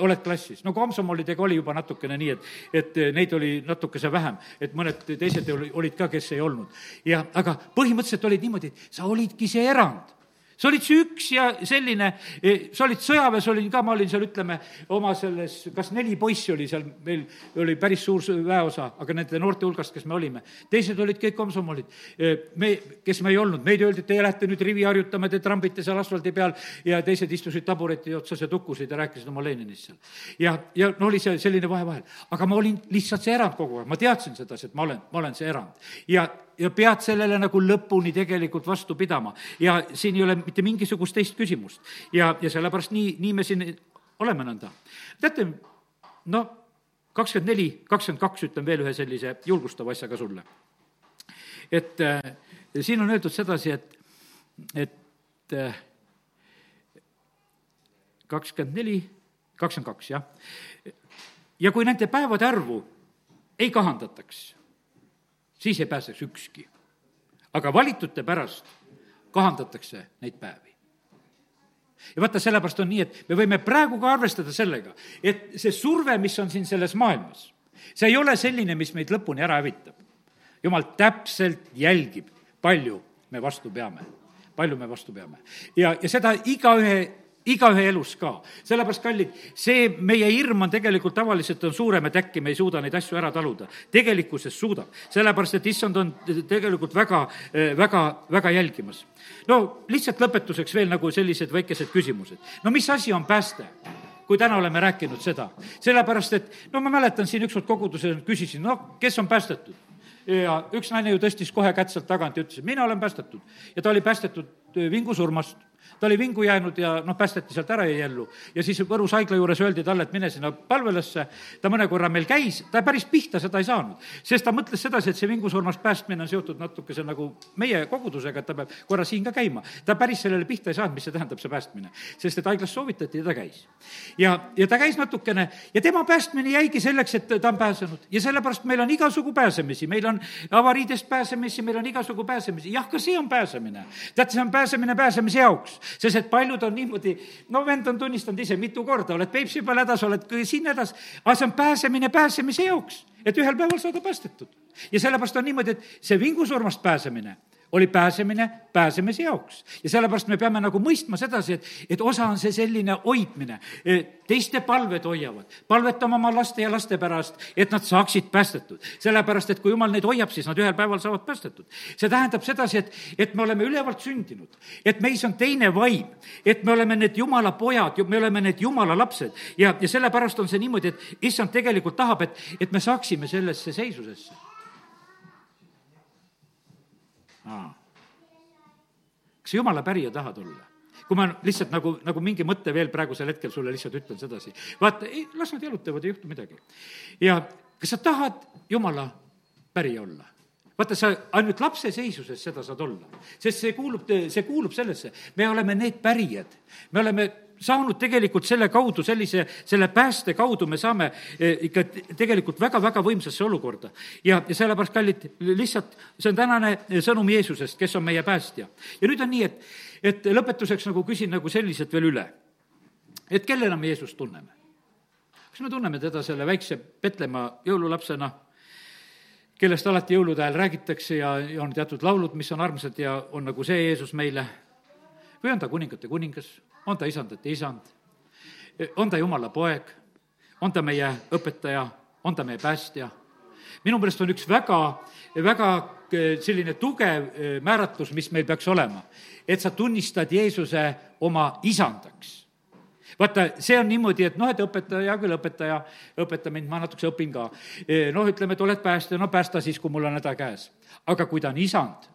oled klassis. no komsomolidega oli juba natukene nii, et, et neid oli natukese vähem, et mõned teised olid ka, kes ei olnud. ja, aga põhimõtteliselt olid niimoodi, et sa olidki see erand sa olid see üks ja selline, e, sa olid sõjaväes, olin ka, ma olin seal, ütleme, oma selles, kas neli poissi oli seal, meil oli päris suur väeosa, aga nende noorte hulgast, kes me olime. teised olid kõik komsomolid. E, me, kes me ei olnud, meid öeldi, et te lähete nüüd rivi harjutama, te trambite seal asfaldi peal ja teised istusid tabureti otsas ja tukkusid ja rääkisid oma Leninist seal. ja, ja no oli see selline vahe vahel. aga ma olin lihtsalt see erand kogu aeg, ma teadsin sedasi, et ma olen, ma olen see erand. ja ja pead sellele nagu lõpuni tegelikult vastu pidama. ja siin ei ole mitte mingisugust teist küsimust. ja, ja sellepärast nii, nii me siin oleme nõnda. teate, no kakskümmend neli, kakskümmend kaks ütlen veel ühe sellise julgustava asja ka sulle. et äh, siin on öeldud sedasi, et, et äh, kakskümmend neli, kakskümmend kaks, jah. ja kui nende päevade arvu ei kahandataks siis ei pääseks ükski. aga valitute pärast kahandatakse neid päevi. ja vaata, sellepärast on nii, et me võime praegu ka arvestada sellega, et see surve, mis on siin selles maailmas, see ei ole selline, mis meid lõpuni ära hävitab. jumal täpselt jälgib, palju me vastu peame, palju me vastu peame. ja, ja seda igaühe igaühe elus ka. sellepärast, kallid, see meie hirm on tegelikult tavaliselt on suurem, et äkki me ei suuda neid asju ära taluda. tegelikkuses suudab, sellepärast et issand on tegelikult väga, väga, väga jälgimas. no lihtsalt lõpetuseks veel nagu sellised väikesed küsimused. no mis asi on pääste? kui täna oleme rääkinud seda, sellepärast et no ma mäletan siin ükskord koguduses küsisin, no kes on päästetud? ja üks naine ju tõstis kohe kätt sealt tagant ja ütles, et mina olen päästetud. ja ta oli päästetud vingusurmast ta oli vingu jäänud ja noh, päästeti sealt ära, jäi ellu. ja siis Võrus haigla juures öeldi talle, et mine sinna palvelesse, ta mõne korra meil käis, ta päris pihta seda ei saanud. sest ta mõtles sedasi, et see vingusurmast päästmine on seotud natukese nagu meie kogudusega, et ta peab korra siin ka käima. ta päris sellele pihta ei saanud, mis see tähendab, see päästmine. sest et haiglas soovitati ja ta käis. ja, ja ta käis natukene ja tema päästmine jäigi selleks, et ta on pääsenud. ja sellepärast meil on igasugu pääsemisi, meil on avariidest pääsemisi, meil on igasugu pääsemisi, jah, ka see on pääsemine. teate, see on pääsemine pääsemise jaoks sest et paljud on niimoodi, no vend on tunnistanud ise mitu korda, oled Peipsi peal hädas, oled siin hädas, aga see on pääsemine pääsemise jaoks, et ühel päeval saada päästetud. ja sellepärast on niimoodi, et see vingusurmast pääsemine oli pääsemine pääsemise jaoks. ja sellepärast me peame nagu mõistma sedasi, et, et osa on see selline hoidmine, teiste palved hoiavad, palvetame oma laste ja laste pärast, et nad saaksid päästetud. sellepärast, et kui jumal neid hoiab, siis nad ühel päeval saavad päästetud. see tähendab sedasi, et, et me oleme ülevalt sündinud, et meis on teine vaim, et me oleme need jumala pojad, me oleme need jumala lapsed ja, ja sellepärast on see niimoodi, et issand tegelikult tahab, et, et me saaksime sellesse seisusesse kas jumala pärija tahad olla? kui ma lihtsalt nagu, nagu mingi mõtte veel praegusel hetkel sulle lihtsalt ütlen sedasi. vaata, ei, las nad jalutavad, ei juhtu midagi. ja kas sa tahad jumala pärija olla? vaata, sa ainult lapse seisuses seda saad olla, sest see kuulub, see kuulub sellesse, me oleme need pärijad, me oleme saanud tegelikult selle kaudu, sellise, selle pääste kaudu me saame eh, ikka tegelikult väga-väga võimsasse olukorda. ja, ja sellepärast, kallid, lihtsalt see on tänane sõnum Jeesusest, kes on meie päästja. ja nüüd on nii, et, et lõpetuseks nagu küsin nagu selliselt veel üle. et kellena me Jeesust tunneme? kas me tunneme teda selle väikse Petlemma jõululapsena, kellest alati jõulude ajal räägitakse ja, ja on teatud laulud, mis on armsad ja on nagu see Jeesus meile, või on ta kuningate kuningas on ta isandate isand, on ta jumala poeg, on ta meie õpetaja, on ta meie päästja. minu meelest on üks väga, väga eh, selline tugev eh, määratlus, mis meil peaks olema, et sa tunnistad Jeesuse oma isandaks vaata, see on niimoodi, et noh, et õpetaja, hea küll, õpetaja, õpeta mind, ma natukese õpin ka. Eh, noh, ütleme, et oled päästja, no päästa siis, kui mul on häda käes. aga kui ta on isand,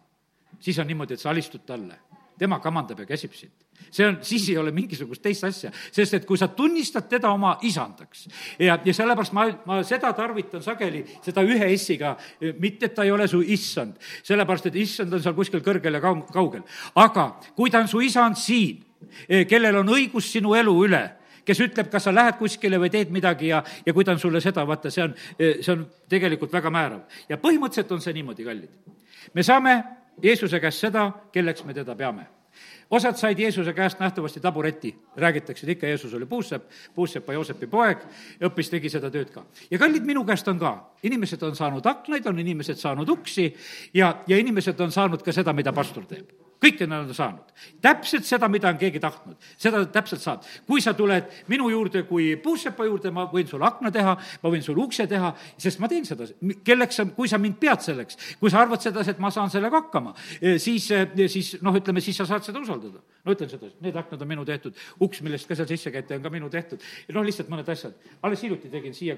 siis on niimoodi, et sa alistud talle tema kamandab ja käsib sind. see on, siis ei ole mingisugust teist asja, sest et kui sa tunnistad teda oma isandaks ja, ja sellepärast ma, ma seda tarvitan sageli, seda ühe S-iga, mitte et ta ei ole su issand, sellepärast et issand on seal kuskil kõrgel ja kaug-, kaugel. aga kui ta on su isand siin, kellel on õigus sinu elu üle kes ütleb, kas sa lähed kuskile või teed midagi ja, ja kui ta on sulle seda, vaata, see on, see on tegelikult väga määrav. ja põhimõtteliselt on see niimoodi, kallid. me saame Jeesuse käest seda, kelleks me teda peame. Osad said Jeesuse käest nähtavasti tabureti, räägitakse, et ikka Jeesus oli puussepp, puussepa Joosepi poeg, õppis, tegi seda tööd ka. ja kallid, minu käest on ka, inimesed on saanud aknaid, on inimesed saanud uksi ja, ja inimesed on saanud ka seda, mida pastor teeb kõike nad on saanud. täpselt seda, mida on keegi tahtnud, seda täpselt saab. kui sa tuled minu juurde kui puussepa juurde, ma võin sulle akna teha, ma võin sulle ukse teha, sest ma teen seda. kelleks sa, kui sa mind pead selleks, kui sa arvad sedasi, et ma saan sellega hakkama, eh, siis, eh, siis noh, ütleme, siis sa saad seda usaldada. no ütlen sedasi, need aknad on minu tehtud, uks, millest ka seal sisse käite, on ka minu tehtud. noh, lihtsalt mõned asjad. alles hiljuti tegin siia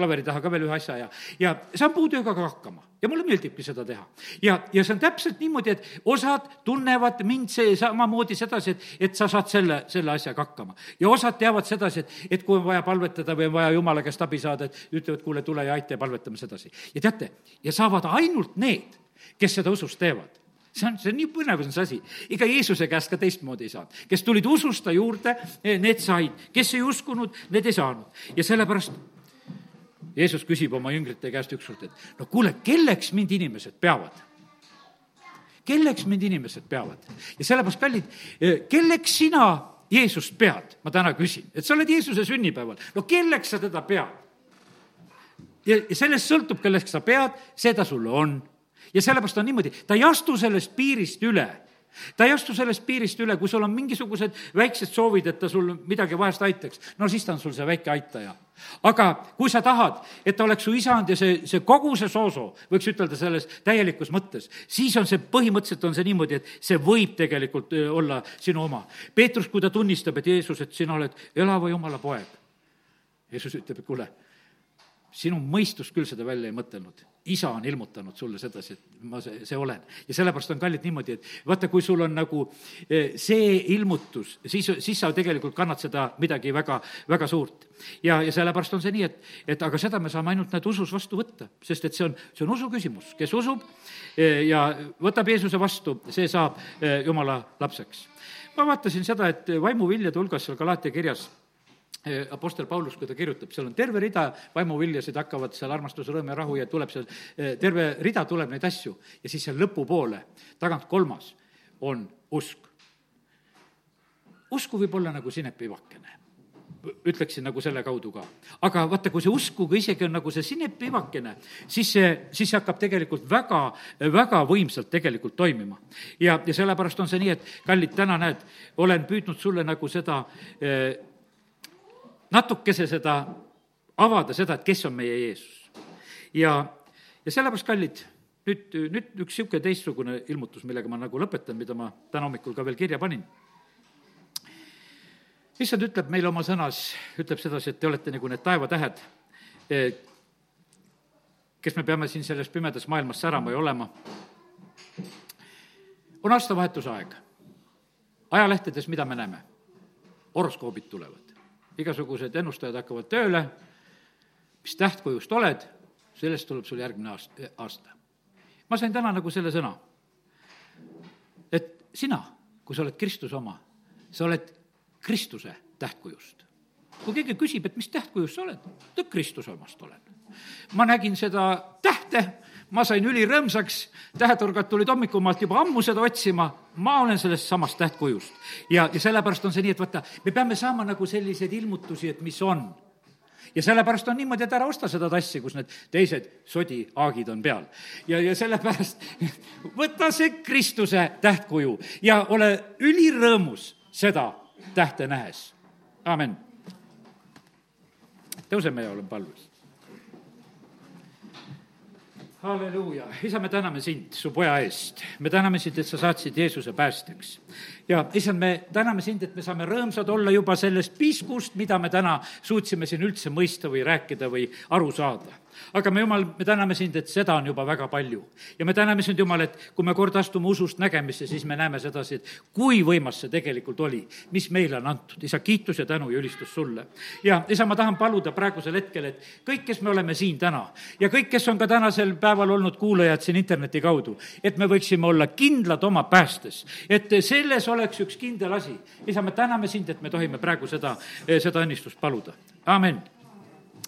klaveri taha ka veel ühe asja ja, ja saan puutööga ka hakkama ja mulle meeldibki seda teha. ja, ja see on täpselt niimoodi, et osad tunnevad mind see samamoodi sedasi, et, et sa saad selle, selle asjaga hakkama. ja osad teavad sedasi, et, et kui on vaja palvetada või on vaja jumala käest abi saada, et ütlevad, kuule, tule ja aita ja palvetame sedasi. ja teate, ja saavad ainult need, kes seda usust teevad see on, see on nii põnev on see asi. ega Jeesuse käest ka teistmoodi ei saanud. kes tulid ususta juurde, need said, kes ei uskunud, need ei saanud. ja sellepärast Jeesus küsib oma jüngrite käest ükskord, et no kuule, kelleks mind inimesed peavad? kelleks mind inimesed peavad? ja sellepärast, kallid, eh, kelleks sina Jeesust pead, ma täna küsin, et sa oled Jeesuse sünnipäeval, no kelleks sa teda pead? ja, sellest sõltub, kelleks sa pead, see ta sulle on. ja sellepärast on niimoodi, ta ei astu sellest piirist üle ta ei astu sellest piirist üle, kui sul on mingisugused väiksed soovid, et ta sul midagi vahest aitaks, no siis ta on sul see väike aitaja. aga kui sa tahad, et ta oleks su isand ja see, see kogu see soosoo, võiks ütelda selles täielikus mõttes, siis on see, põhimõtteliselt on see niimoodi, et see võib tegelikult olla sinu oma. Peetrus, kui ta tunnistab, et Jeesus, et sina oled elava Jumala poeg, Jeesus ütleb, et kuule, sinu mõistus küll seda välja ei mõtelnud isa on ilmutanud sulle sedasi, et ma see, see olen. ja sellepärast on kallid niimoodi, et vaata, kui sul on nagu eh, see ilmutus, siis, siis sa tegelikult kannad seda midagi väga, väga suurt. ja, ja sellepärast on see nii, et, et aga seda me saame ainult näed usus vastu võtta, sest et see on, see on usu küsimus, kes usub eh, ja võtab Jeesuse vastu, see saab eh, jumala lapseks. ma vaatasin seda, et vaimuviljade hulgas seal Galaatia kirjas Apostel Paulus, kui ta kirjutab, seal on terve rida vaimuviljasid, hakkavad seal armastus, rõõm ja rahu ja tuleb seal, eh, terve rida tuleb neid asju ja siis seal lõpupoole, tagant kolmas, on usk. usku võib olla nagu sinepivakene ütleksin nagu selle kaudu ka. aga vaata, kui see uskuga isegi on nagu see sinepivakene, siis see, siis see hakkab tegelikult väga, väga võimsalt tegelikult toimima. ja, ja sellepärast on see nii, et kallid, täna näed, olen püüdnud sulle nagu seda eh, natukese seda, avada seda, et kes on meie Jeesus. ja, ja sellepärast, kallid, nüüd, nüüd üks niisugune teistsugune ilmutus, millega ma nagu lõpetan, mida ma täna hommikul ka veel kirja panin. issand ütleb meile oma sõnas, ütleb sedasi, et te olete nagu need taevatähed, eh, kes me peame siin selles pimedas maailmas särama ja olema. on aastavahetuse aeg. ajalehtedes, mida me näeme? horoskoobid tulevad igasugused ennustajad hakkavad tööle, mis tähtkujust oled, sellest tuleb sul järgmine aast-, aasta. ma sain täna nagu selle sõna, et sina, kui sa oled Kristuse oma, sa oled Kristuse tähtkujust. kui keegi küsib, et mis tähtkujust sa oled, ütle Kristuse omast olen. ma nägin seda tähte, ma sain ülirõõmsaks, tähetorgad tulid hommikumaalt juba ammu seda otsima, ma olen sellest samast tähtkujust. ja, ja sellepärast on see nii, et vaata, me peame saama nagu selliseid ilmutusi, et mis on ja sellepärast on niimoodi, et ära osta seda tassi, kus need teised sodihaagid on peal. ja, ja sellepärast [LAUGHS] võta see Kristuse tähtkuju ja ole ülirõõmus seda tähte nähes. amin. tõuseme ja oleme palves halleluuja, isa, me täname sind su poja eest. me täname sind, et sa saatsid Jeesuse päästjaks. Ja issand, me täname sind, et me saame rõõmsad olla juba sellest piskust, mida me täna suutsime siin üldse mõista või rääkida või aru saada aga me, Jumal, me täname sind, et seda on juba väga palju. ja me täname sind, Jumal, et kui me kord astume usust nägemisse, siis me näeme sedasi, et kui võimas see tegelikult oli, mis meile on antud. isa, kiitus ja tänu ja ülistus sulle. ja isa, ma tahan paluda praegusel hetkel, et kõik, kes me oleme siin täna ja kõik, kes on ka tänasel päeval olnud kuulajad siin interneti kaudu, et me võiksime olla kindlad oma päästes, et selles oleks oleks üks kindel asi. isa, me täname sind, et me tohime praegu seda, seda õnnistust paluda. amin